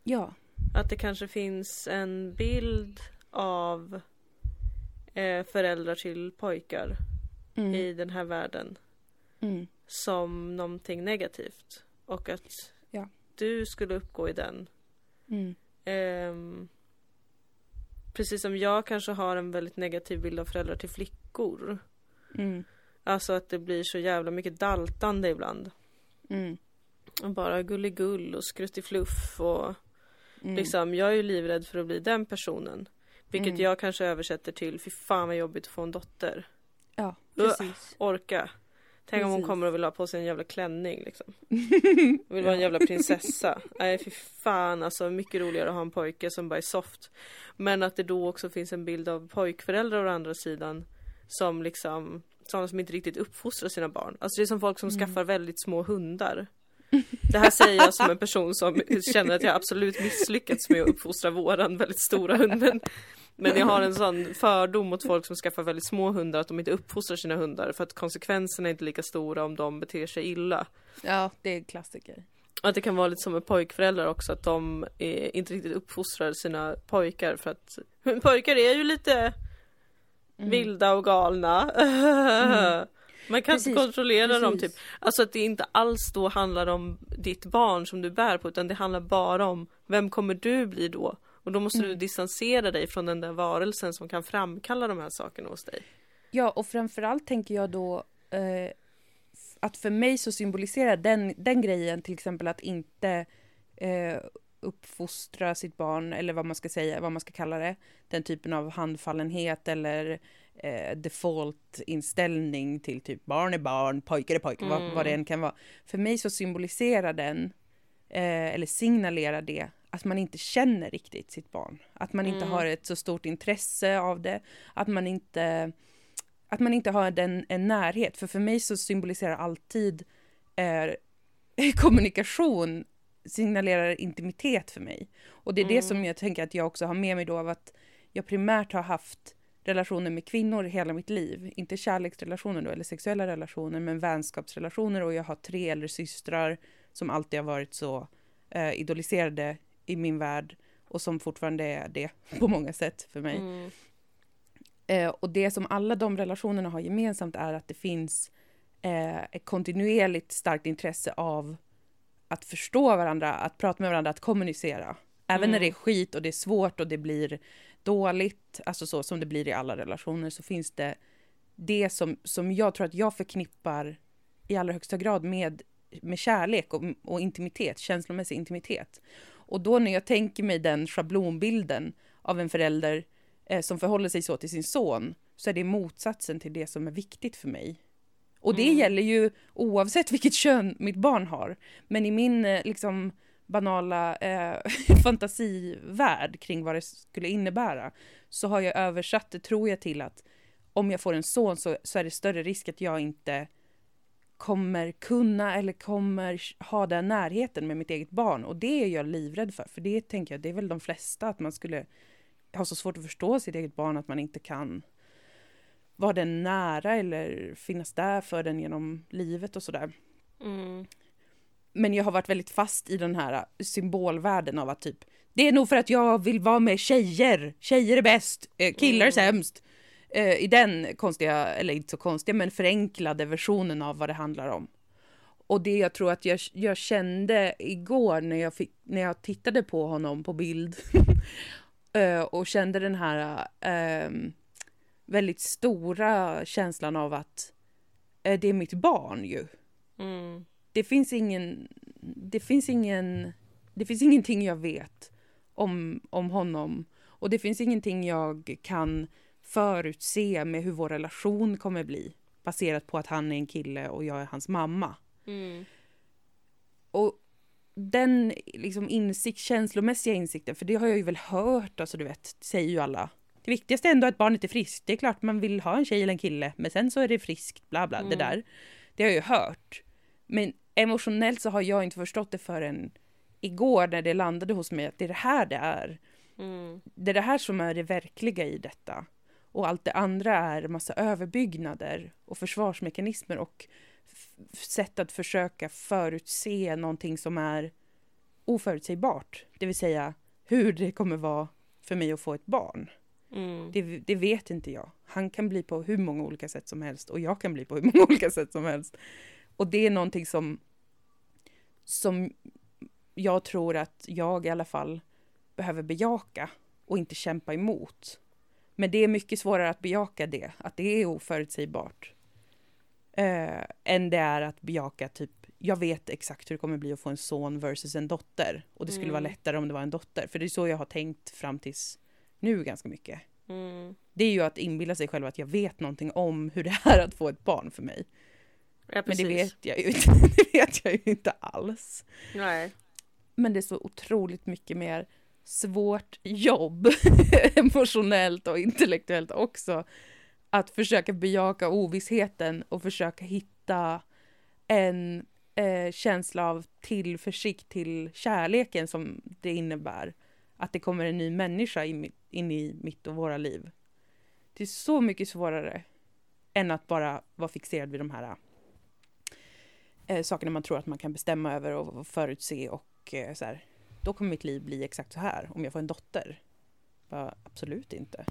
ja. Att det kanske finns en bild av eh, föräldrar till pojkar Mm. i den här världen Mm. som någonting negativt. Och att Ja. du skulle uppgå i den. Mm. Ehm, precis som jag kanske har en väldigt negativ bild av föräldrar till flickor. Mm. Alltså att det blir så jävla mycket daltande ibland. Mm. Och bara gulligull och skruttifluff och Mm. liksom jag är ju livrädd för att bli den personen. Vilket Mm. jag kanske översätter till fy fan vad jobbigt att få en dotter. Ja, precis. Orka. Tänk om hon Precis. kommer och vill ha på sig en jävla klänning liksom. Vill vara en jävla prinsessa. Nej fy fan alltså mycket roligare att ha en pojke som bara är soft. Men att det då också finns en bild av pojkföräldrar å andra sidan. Som liksom sådana som inte riktigt uppfostrar sina barn. Alltså det är som folk som skaffar väldigt små hundar. Det här säger jag som en person som känner att jag absolut misslyckats med att uppfostra våran väldigt stora hund. Men, men jag har en sån fördom mot folk som skaffar väldigt små hundar att de inte uppfostrar sina hundar för att konsekvenserna är inte lika stora om de beter sig illa. Ja, det är en klassiker. Att det kan vara lite som med pojkföräldrar också att de är, inte riktigt uppfostrar sina pojkar för att pojkar är ju lite Mm. vilda och galna. Man kan Precis, inte kontrollera dem precis. typ. Alltså att det inte alls då handlar om ditt barn som du bär på utan det handlar bara om vem kommer du bli då? Och då måste Mm. du distansera dig från den där varelsen som kan framkalla de här sakerna hos dig. Ja, och framförallt tänker jag då eh, att för mig så symboliserar den, den grejen till exempel att inte eh, uppfostra sitt barn eller vad man ska säga, vad man ska kalla det. Den typen av handfallenhet eller eh, default-inställning till typ barn är barn, pojkar är pojkar, vad, vad det än kan vara. För mig så symboliserar den, eh, eller signalerar det, att man inte känner riktigt sitt barn. Att man inte har ett så stort intresse av det, att man inte att man inte har den, en närhet. För för mig så symboliserar alltid eh, kommunikation signalerar intimitet för mig. Och det är det som jag tänker att jag också har med mig då av att jag primärt har haft relationer med kvinnor hela mitt liv. Inte kärleksrelationer då, eller sexuella relationer, men vänskapsrelationer och jag har tre äldre systrar som alltid har varit så eh, idoliserade i min värld och som fortfarande är det på många sätt för mig. Mm. Eh, och det som alla de relationerna har gemensamt är att det finns eh, ett kontinuerligt starkt intresse av att förstå varandra, att prata med varandra, att kommunicera. Även när det är skit och det är svårt och det blir dåligt, alltså så som det blir i alla relationer, så finns det det som, som jag tror att jag förknippar i allra högsta grad med, med kärlek och, och intimitet, känslomässig intimitet. Och då när jag tänker mig den schablonbilden av en förälder eh, som förhåller sig så till sin son, så är det motsatsen till det som är viktigt för mig. Och det gäller ju oavsett vilket kön mitt barn har. Men i min eh, liksom banala eh, fantasivärld kring vad det skulle innebära så har jag översatt det, tror jag, till att om jag får en son så, så är det större risk att jag inte kommer kunna eller kommer ha den närheten med mitt eget barn. Och det är jag livrädd för, för det tänker jag, det är väl de flesta att man skulle ha så svårt att förstå sitt eget barn att man inte kan vara den nära eller finnas där för den genom livet och sådär. Mm. Men jag har varit väldigt fast i den här symbolvärlden av att typ det är nog för att jag vill vara med tjejer. Tjejer är bäst, eh, killar är sämst. Eh, I den konstiga, eller inte så konstiga, men förenklade versionen av vad det handlar om. Och det jag tror att jag, jag kände igår när jag, fick, när jag tittade på honom på bild eh, och kände den här ehm, väldigt stora känslan av att eh, det är mitt barn ju Mm. det finns ingen, det finns ingen, det finns ingenting jag vet om, om honom och det finns ingenting jag kan förutse med hur vår relation kommer bli baserat på att han är en kille och jag är hans mamma. Mm. Och den liksom insikt, känslomässiga insikten, för det har jag ju väl hört, alltså du vet, säger ju alla. Det viktigaste är ändå att barnet är friskt. Det är klart man vill ha en tjej eller en kille, men sen så är det friskt, bla bla, det där. Det har jag ju hört. Men emotionellt så har jag inte förstått det förrän igår när det landade hos mig att det är det här det är. Mm. Det är det här som är det verkliga i detta. Och allt det andra är massa överbyggnader och försvarsmekanismer och sätt att försöka förutse någonting som är oförutsägbart. Det vill säga hur det kommer vara för mig att få ett barn. Mm. Det, det, vet inte jag. Han kan bli på hur många olika sätt som helst och jag kan bli på hur många olika sätt som helst. Och det är någonting som, som jag tror att jag i alla fall behöver bejaka och inte kämpa emot. Men det är mycket svårare att bejaka det, att det är oförutsägbart. Eh, än det är att bejaka typ, jag vet exakt hur det kommer bli att få en son versus en dotter. Och det skulle vara Mm. lättare om det var en dotter. För det är så jag har tänkt fram tills nu ganska mycket. Mm. Det är ju att inbilla sig själv att jag vet någonting om hur det är att få ett barn för mig. Ja, Men det vet jag ju inte, det vet jag ju inte alls. Nej. Men det är så otroligt mycket mer svårt jobb, emotionellt och intellektuellt också, att försöka bejaka ovissheten och försöka hitta en eh, känsla av tillförsikt till kärleken som det innebär. Att det kommer en ny människa in, in i mitt och våra liv. Det är så mycket svårare än att bara vara fixerad vid de här eh, sakerna man tror att man kan bestämma över och, förutse och eh, så här. Då kommer mitt liv bli exakt så här om jag får en dotter. Bara, absolut inte.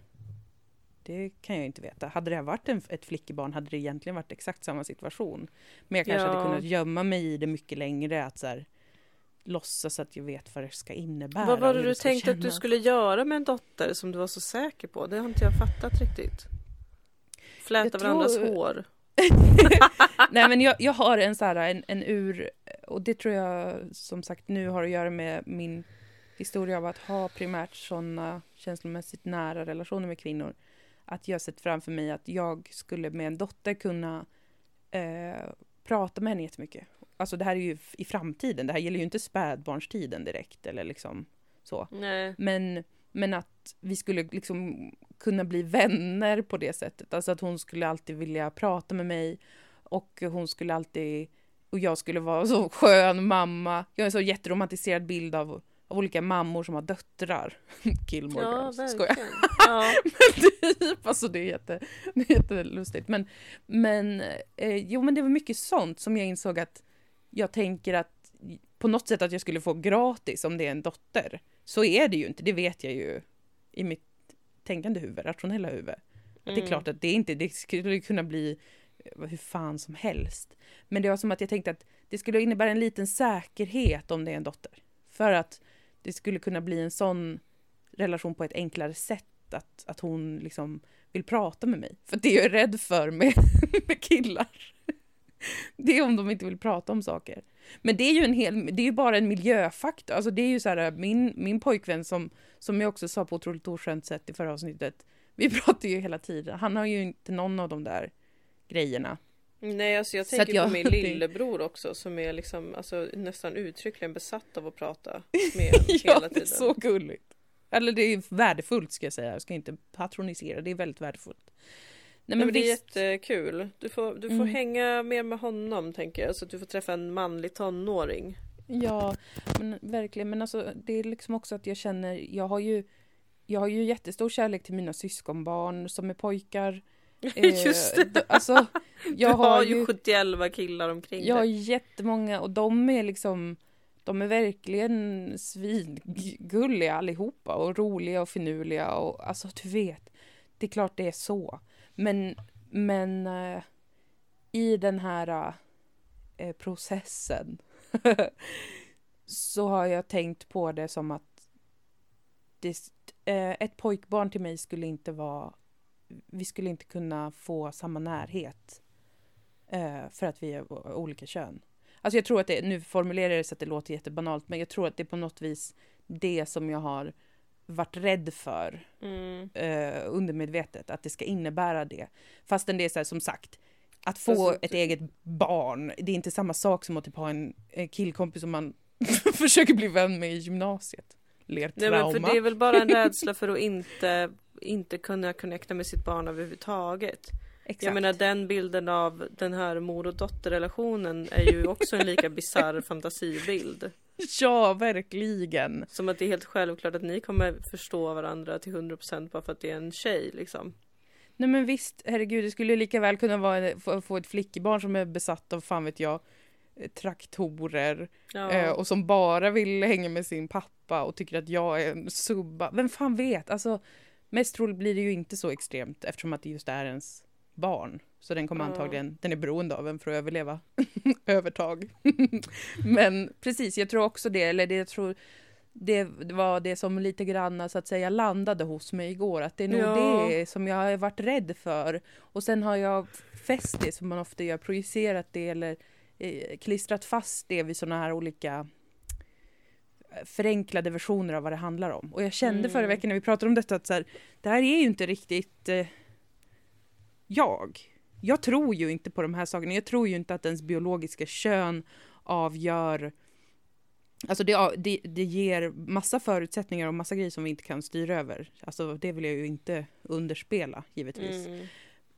Det kan jag inte veta. Hade det varit en, ett flickebarn hade det egentligen varit exakt samma situation. Men jag kanske Ja. hade kunnat gömma mig i det mycket längre. Att så här, låtsas att jag vet vad det ska innebära. Vad var det du tänkte att du skulle göra med en dotter som du var så säker på? Det har inte jag fattat riktigt. Fläta Jag varandras tror- hår. Nej men jag, jag har en så här, en, en ur, och det tror jag som sagt nu har att göra med min historia av att ha primärt sådana känslomässigt nära relationer med kvinnor. Att jag sett framför mig att jag skulle med en dotter kunna eh, prata med henne jättemycket. Alltså det här är ju i framtiden, det här gäller ju inte spädbarnstiden direkt eller liksom så. Nej. Men, men att vi skulle liksom kunna bli vänner på det sättet. Alltså att hon skulle alltid vilja prata med mig och hon skulle alltid och jag skulle vara så skön mamma. Jag har en så jätteromantiserad bild av, av olika mammor som har döttrar. Gilmore Ja, Girls. Skojar. Ja. typ, alltså det är, jätte, det är jättelustigt. Men, men eh, jo, men det var mycket sånt som jag insåg att jag tänker att på något sätt att jag skulle få gratis om det är en dotter. Så är det ju inte, det vet jag ju i mitt tänkande huvud, rationella huvud. Att det är Mm. klart att det inte, det skulle kunna bli eh, hur fan som helst. Men det var som att jag tänkte att det skulle innebära en liten säkerhet om det är en dotter. För att det skulle kunna bli en sån relation på ett enklare sätt. Att, att hon liksom vill prata med mig. För det jag är rädd för med, med killar. Det är om de inte vill prata om saker. Men det är ju en hel, det är ju bara en miljöfaktor. Alltså det är ju så här, min, min pojkvän som, som jag också sa på otroligt oskönt sätt i förra avsnittet. Vi pratar ju hela tiden. Han har ju inte någon av de där grejerna. Nej, alltså jag tänker jag- på min lillebror också som är liksom alltså, nästan uttryckligen besatt av att prata med en ja, hela det är tiden. så gulligt. Eller det är värdefullt ska jag säga. Jag ska inte patronisera. Det är väldigt värdefullt. Nej, Nej, men det är jättekul. Du får, du får Mm. hänga mer med honom tänker jag. Så att du får träffa en manlig tonåring. Ja, men verkligen. Men alltså, det är liksom också att jag känner, jag har ju, jag har ju jättestor kärlek till mina syskonbarn som är pojkar. Eh, Just det. Alltså, jag du har, har ju ju, 71 killar omkring jag har dig. jättemånga och de är liksom, de är verkligen svingulliga allihopa och roliga och finurliga och alltså du vet, det är klart det är så. Men, men eh, i den här eh, processen så har jag tänkt på det som att det, eh, ett pojkbarn till mig skulle inte vara, vi skulle inte kunna få samma närhet eh, för att vi är olika kön. Alltså jag tror att det, nu formulerar jag det så att det låter jättebanalt, men jag tror att det är på något vis det som jag har varit rädd för Mm. eh, undermedvetet, att det ska innebära det. Fastän det är så här, som sagt, att få Alltså, ett eget barn, det är inte samma sak som att typ ha en, killkompis som man försöker bli vän med i gymnasiet. Ler Nej, men för det är väl bara en rädsla för att inte, inte kunna connecta med sitt barn överhuvudtaget. Exakt. Jag menar den bilden av den här mor och dotterrelationen är ju också en lika bisarr fantasibild. ja, verkligen. Som att det är helt självklart att ni kommer förstå varandra till 100% bara för att det är en tjej liksom. Nej men visst, herregud, det skulle lika väl kunna vara få, få ett flickbarn som är besatt av, fan vet jag, eh, traktorer Ja. eh, och som bara vill hänga med sin pappa och tycker att jag är en subba. Vem fan vet? Alltså, mest troligt blir det ju inte så extremt eftersom att det just är ens barn. Så den kommer antagligen, den är beroende av en för att överleva. Övertag. Men precis, jag tror också det, eller det jag tror det var det som lite grann så att säga landade hos mig igår. Att det är nog Ja. det som jag har varit rädd för. Och sen har jag fäst det som man ofta gör, projicerat det eller eh, klistrat fast det vid sådana här olika eh, förenklade versioner av vad det handlar om. Och jag kände Mm. förra veckan när vi pratade om detta att så här, det här är ju inte riktigt eh, jag. Jag tror ju inte på de här sakerna. Jag tror ju inte att ens biologiska kön avgör Alltså det, det, det ger massa förutsättningar och massa grejer som vi inte kan styra över. Alltså det vill jag ju inte underspela givetvis. Mm.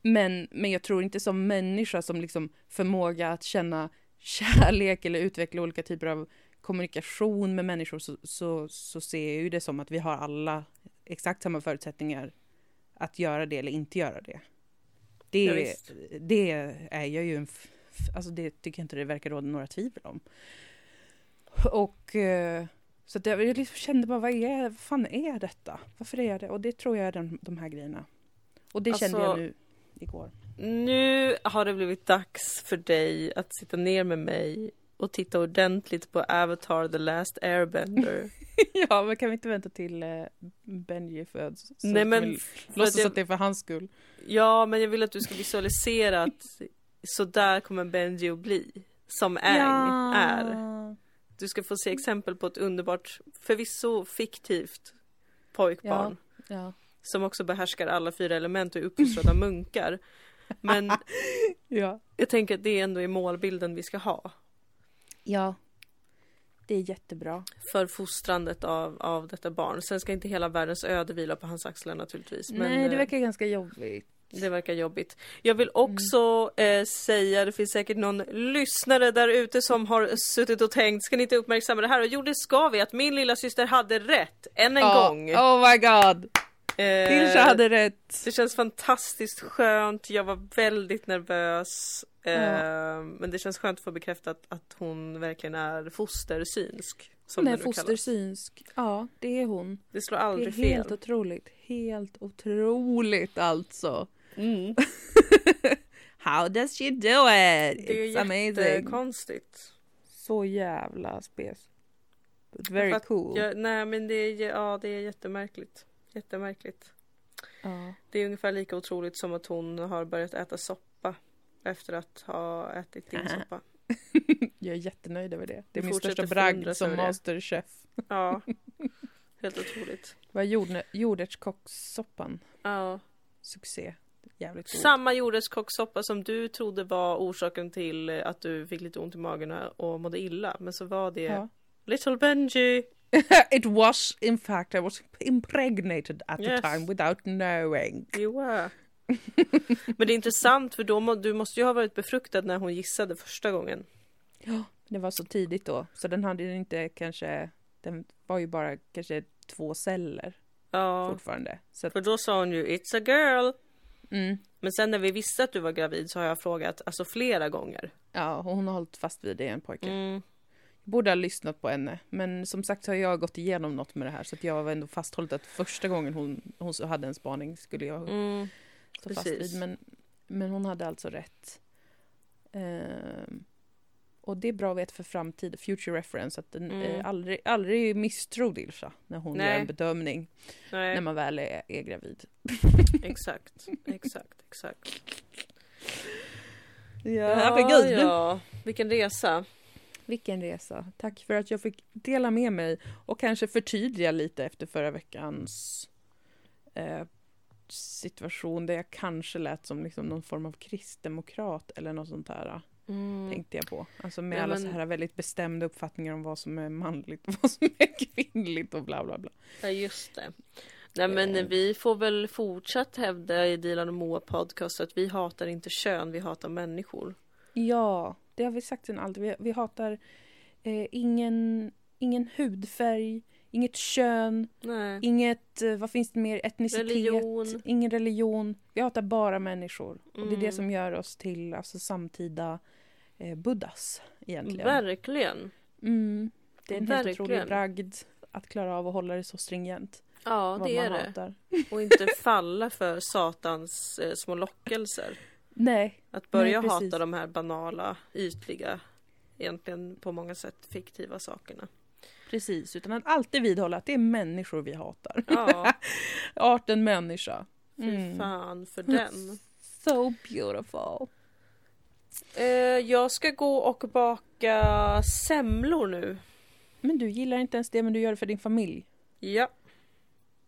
Men, men jag tror inte som människa som liksom förmåga att känna kärlek eller utveckla olika typer av kommunikation med människor så, så, så ser jag ju det som att vi har alla exakt samma förutsättningar att göra det eller inte göra det. Ja, Det, visst. det är jag ju en... Alltså det tycker jag inte det verkar råda några tvivel om. Och eh, så att jag liksom kände bara, vad är, vad fan är detta? Varför är det? Och det tror jag är den, de här grejerna. Och det kände jag Alltså- nu igår. Nu har det blivit dags för dig att sitta ner med mig och titta ordentligt på Avatar The Last Airbender. ja, men kan vi inte vänta till eh, Benji föds? Nej men, för att låtsas jag, att det är för hans skull. ja men jag vill att du ska visualisera att så där kommer Benji att bli. Som Aang är. Du ska få se exempel på ett underbart, förvisso fiktivt pojkbarn. Ja. Som också behärskar alla fyra element och är uppfostrad av munkar. Men Ja. jag tänker att det ändå är målbilden vi ska ha. Ja. Det är jättebra. För fostrandet av, av detta barn. Sen ska inte hela världens öde vila på hans axlar naturligtvis. Men Nej, det eh, verkar ganska jobbigt. det verkar jobbigt. Jag vill också eh, säga, det finns säkert någon lyssnare där ute som har suttit och tänkt, ska ni inte uppmärksamma det här? Och jo, det ska vi, att min lilla syster hade rätt, än en Ja. gång. Oh my god! Eh, Dilsa hade rätt. Det känns fantastiskt skönt. Jag var väldigt nervös. Ja. Men det känns skönt att få bekräftat att hon verkligen är fostersynsk. Som kallas. fostersynsk. Ja, det är hon. Det slår Det är aldrig helt fel. otroligt. Helt otroligt alltså. Mm. How does she do it? Det It's är amazing. jättekonstigt. Så jävla spes. But very För att cool. Jag, nej men det är, ja, det är jättemärkligt. Jättemärkligt. Ja. Det är ungefär lika otroligt som att hon har börjat äta soppa. Efter att ha ätit din soppa. Jag är jättenöjd över det. Det är min största bragd som masterchef. Ja. Helt otroligt. Vad är jord, jordärtskockssoppan? Ja. Succé. Jävligt god. Samma jordärtskockssoppa som du trodde var orsaken till att du fick lite ont i magen och mådde illa. Men så var det Ja. Little Benji. It was in fact I was impregnated at Yes. the time without knowing. You were. Men det är intressant för då må, du måste ju ha varit befruktad när hon gissade första gången. Det var så tidigt då så den hade ju inte kanske den var ju bara kanske två celler Ja. fortfarande. Så att, För då sa hon ju It's a girl. mm, Men sen när vi visste att du var gravid så har jag frågat alltså flera gånger. ja, och hon har hållit fast vid det en pojke. Mm. Borde ha lyssnat på henne. Men som sagt har jag gått igenom något med det här så att jag var ändå fasthållit att första gången hon, hon hade en spaning skulle jag Mm. Stå fast precis. vid. Men, men hon hade alltså rätt. Ehm, och det är bra att veta för framtiden, future reference, att den, Mm. eh, aldrig, aldrig misstro Dilsa när hon Nej. gör en bedömning när Nej, man väl är, är gravid. exakt. Exakt, exakt. Ja, herregud. ja. Vilken resa. Vilken resa. Tack för att jag fick dela med mig och kanske förtydliga lite efter förra veckans eh, situation där jag kanske lät som liksom någon form av kristdemokrat eller något sånt där. Mm. Tänkte jag på. Alltså med Ja, alla men- så här väldigt bestämda uppfattningar om vad som är manligt och vad som är kvinnligt och bla bla bla. Ja just det. Nej men Eh. vi får väl fortsatt hävda i Dilan och Moa podcast att vi hatar inte kön, vi hatar människor. Ja, det har vi sagt sen alltid. Vi, vi hatar eh, ingen ingen hudfärg, inget kön, Nej. inget, eh, vad finns det mer, etnicitet, Religion. ingen religion. Vi hatar bara människor. Och det är det Mm. som gör oss till alltså, samtida eh, buddhas egentligen. Verkligen. Mm. Det är en helt Verkligen. otrolig bragd att klara av att hålla det så stringent. Ja, det är man det. hatar. Och inte falla för satans eh, små lockelser. Nej, Att börja Nej, hata de här banala, ytliga, egentligen på många sätt fiktiva sakerna. Precis. Utan att alltid vidhålla att det är människor vi hatar. Ja, Arten människa. fy Mm. fan för den. So beautiful. Eh, jag ska gå och baka semlor nu. Men du gillar inte ens det, men du gör det för din familj. Ja.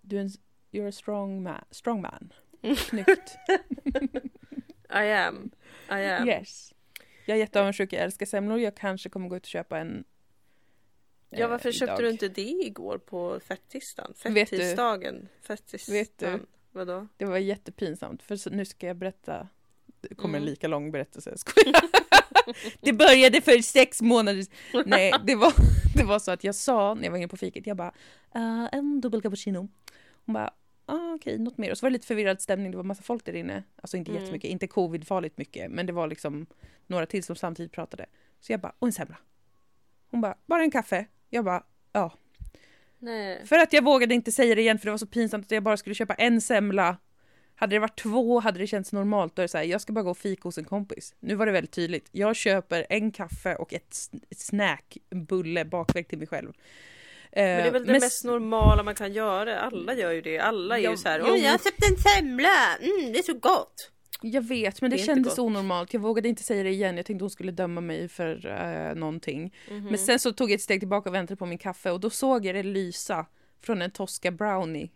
Du är en, you're a strong man. Strong man. Mm. Snyggt. I am. I am. Yes. Jag är jätteavundsjuk, jag älskar semlor. Jag kanske kommer gå ut och köpa en. Ja, eh, varför köpte idag. du inte det igår på fettisdagen? Fettisdagen? Fettisdagen? Vet du- Vadå? Det var jättepinsamt, för nu ska jag berätta. Det kommer en Mm. lika lång berättelse, jag. Det började för sex månader Nej, det var, det var så att jag sa när jag var inne på fiket, jag bara "Eh, en dubbel cappuccino. Hon bara ah, okej, något mer. Och så var det lite förvirrad stämning, det var massa folk där inne. Alltså inte Mm. jättemycket, inte covid-farligt mycket, men det var liksom några till som samtidigt pratade. Så jag bara, och en semla. Hon bara, bara en kaffe. Jag bara, ja. Nej. För att jag vågade inte säga det igen för det var så pinsamt att jag bara skulle köpa en semla. Hade det varit två hade det känts normalt. Då är det så här, jag ska bara gå och fika hos en kompis. Nu var det väldigt tydligt. Jag köper en kaffe och ett, sn- ett snack, en bulle, bakväg till mig själv. Men det är väl det Men- mest normala man kan göra. Alla gör ju det. Alla är Ja, ju så här. jo. "Åh, jag har köpt en semla. Mm, det är så gott. Jag vet, men det, Det kändes gott. onormalt. Jag vågade inte säga det igen. Jag tänkte hon skulle döma mig för uh, någonting. Mhm. Men sen så tog jag ett steg tillbaka och väntade på min kaffe och då såg jag det lysa från en Tosca brownie.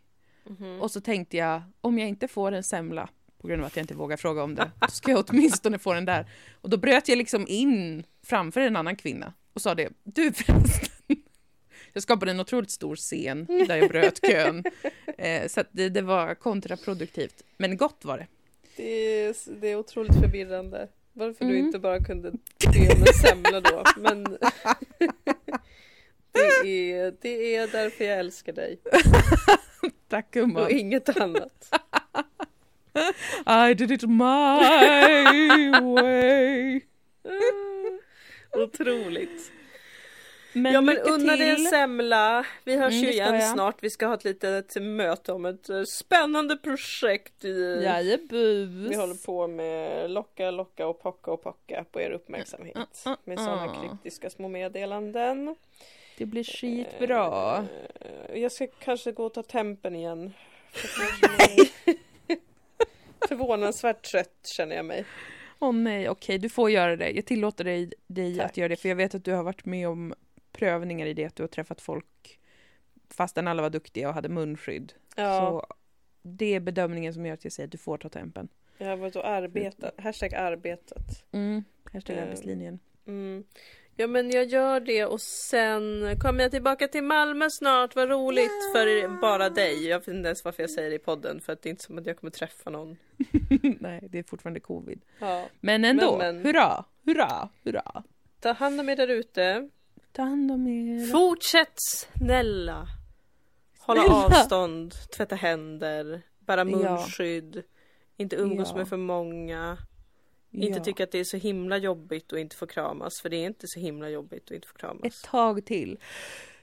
Mhm. Och så tänkte jag, om jag inte får en semla på grund av att jag inte vågar fråga om det, då ska jag åtminstone få den där. Och då bröt jag liksom in framför en annan kvinna och sa det, du förresten. Jag skapade en otroligt stor scen där jag bröt kön. Eh, så det, det var kontraproduktivt. Men gott var det. Det är, det är otroligt förvirrande. Varför du Mm. inte bara kunde be om en semla då. Men det, är, det är därför jag älskar dig. Tack gumman. Och inget annat. I did it my way. Otroligt. Men ja men unna dig en semla. Vi hörs Mm, ju igen jag. snart. Vi ska ha ett litet möte om ett eh, spännande projekt. I, Jajebus. vi håller på med locka, locka och pocka och pocka på er uppmärksamhet. Mm, mm, Med sådana mm. kryptiska små meddelanden. Det blir skitbra. Eh, Jag ska kanske gå och ta tempen igen. Förvånansvärt trött känner jag mig. Åh nej, okej, du får göra det. Jag tillåter dig, dig att göra det, för jag vet att du har varit med om prövningar i det, att du har träffat folk fastän alla var duktiga och hade munskydd. Ja, Så det är bedömningen som gör att jag säger att du får ta tempen. jag har varit och arbetat. Hashtag arbetat. Mm. Hashtag Eh. arbetslinjen. Mm. Ja men jag gör det och sen kommer jag tillbaka till Malmö snart. Vad roligt för bara dig. Jag vet inte ens varför jag säger det i podden. För att det är inte som att jag kommer träffa någon. nej, det är fortfarande covid. Ja. Men ändå, Men, men. hurra, hurra, hurra. Ta hand om er där ute. Ta hand om er. Fortsätt snälla. Hålla Snälla. avstånd, tvätta händer, bära Ja. munskydd. Inte umgås Ja. med för många. Inte Ja. tycka att det är så himla jobbigt att inte få kramas. För det är inte så himla jobbigt att inte få kramas. Ett tag till.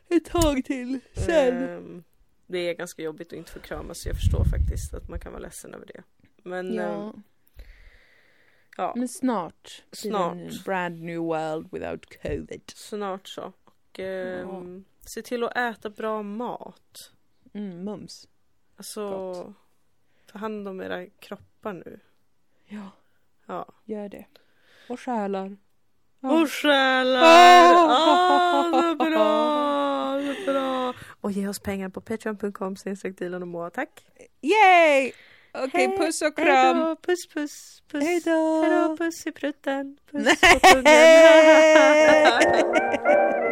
Ett tag till. Sen. Ehm, det är ganska jobbigt att inte få kramas. så Jag förstår faktiskt att man kan vara ledsen över det. Men ja. Ja, Men snart. Snart. brand new world without covid. snart så. Och ehm, se till att äta bra mat. Mm, mums. Alltså, Gott. ta hand om era kroppar nu. Ja, Ja. gör det. Och själar. Och själar! Ah! Vad bra! Vad bra! Och ge oss pengar på patreon.com snedstreck Dilan och Moa, tack! Yay! Okej, Hej- puss och kram. då, puss puss puss! Hej då. Hej då, puss i prutten! Puss på pungen!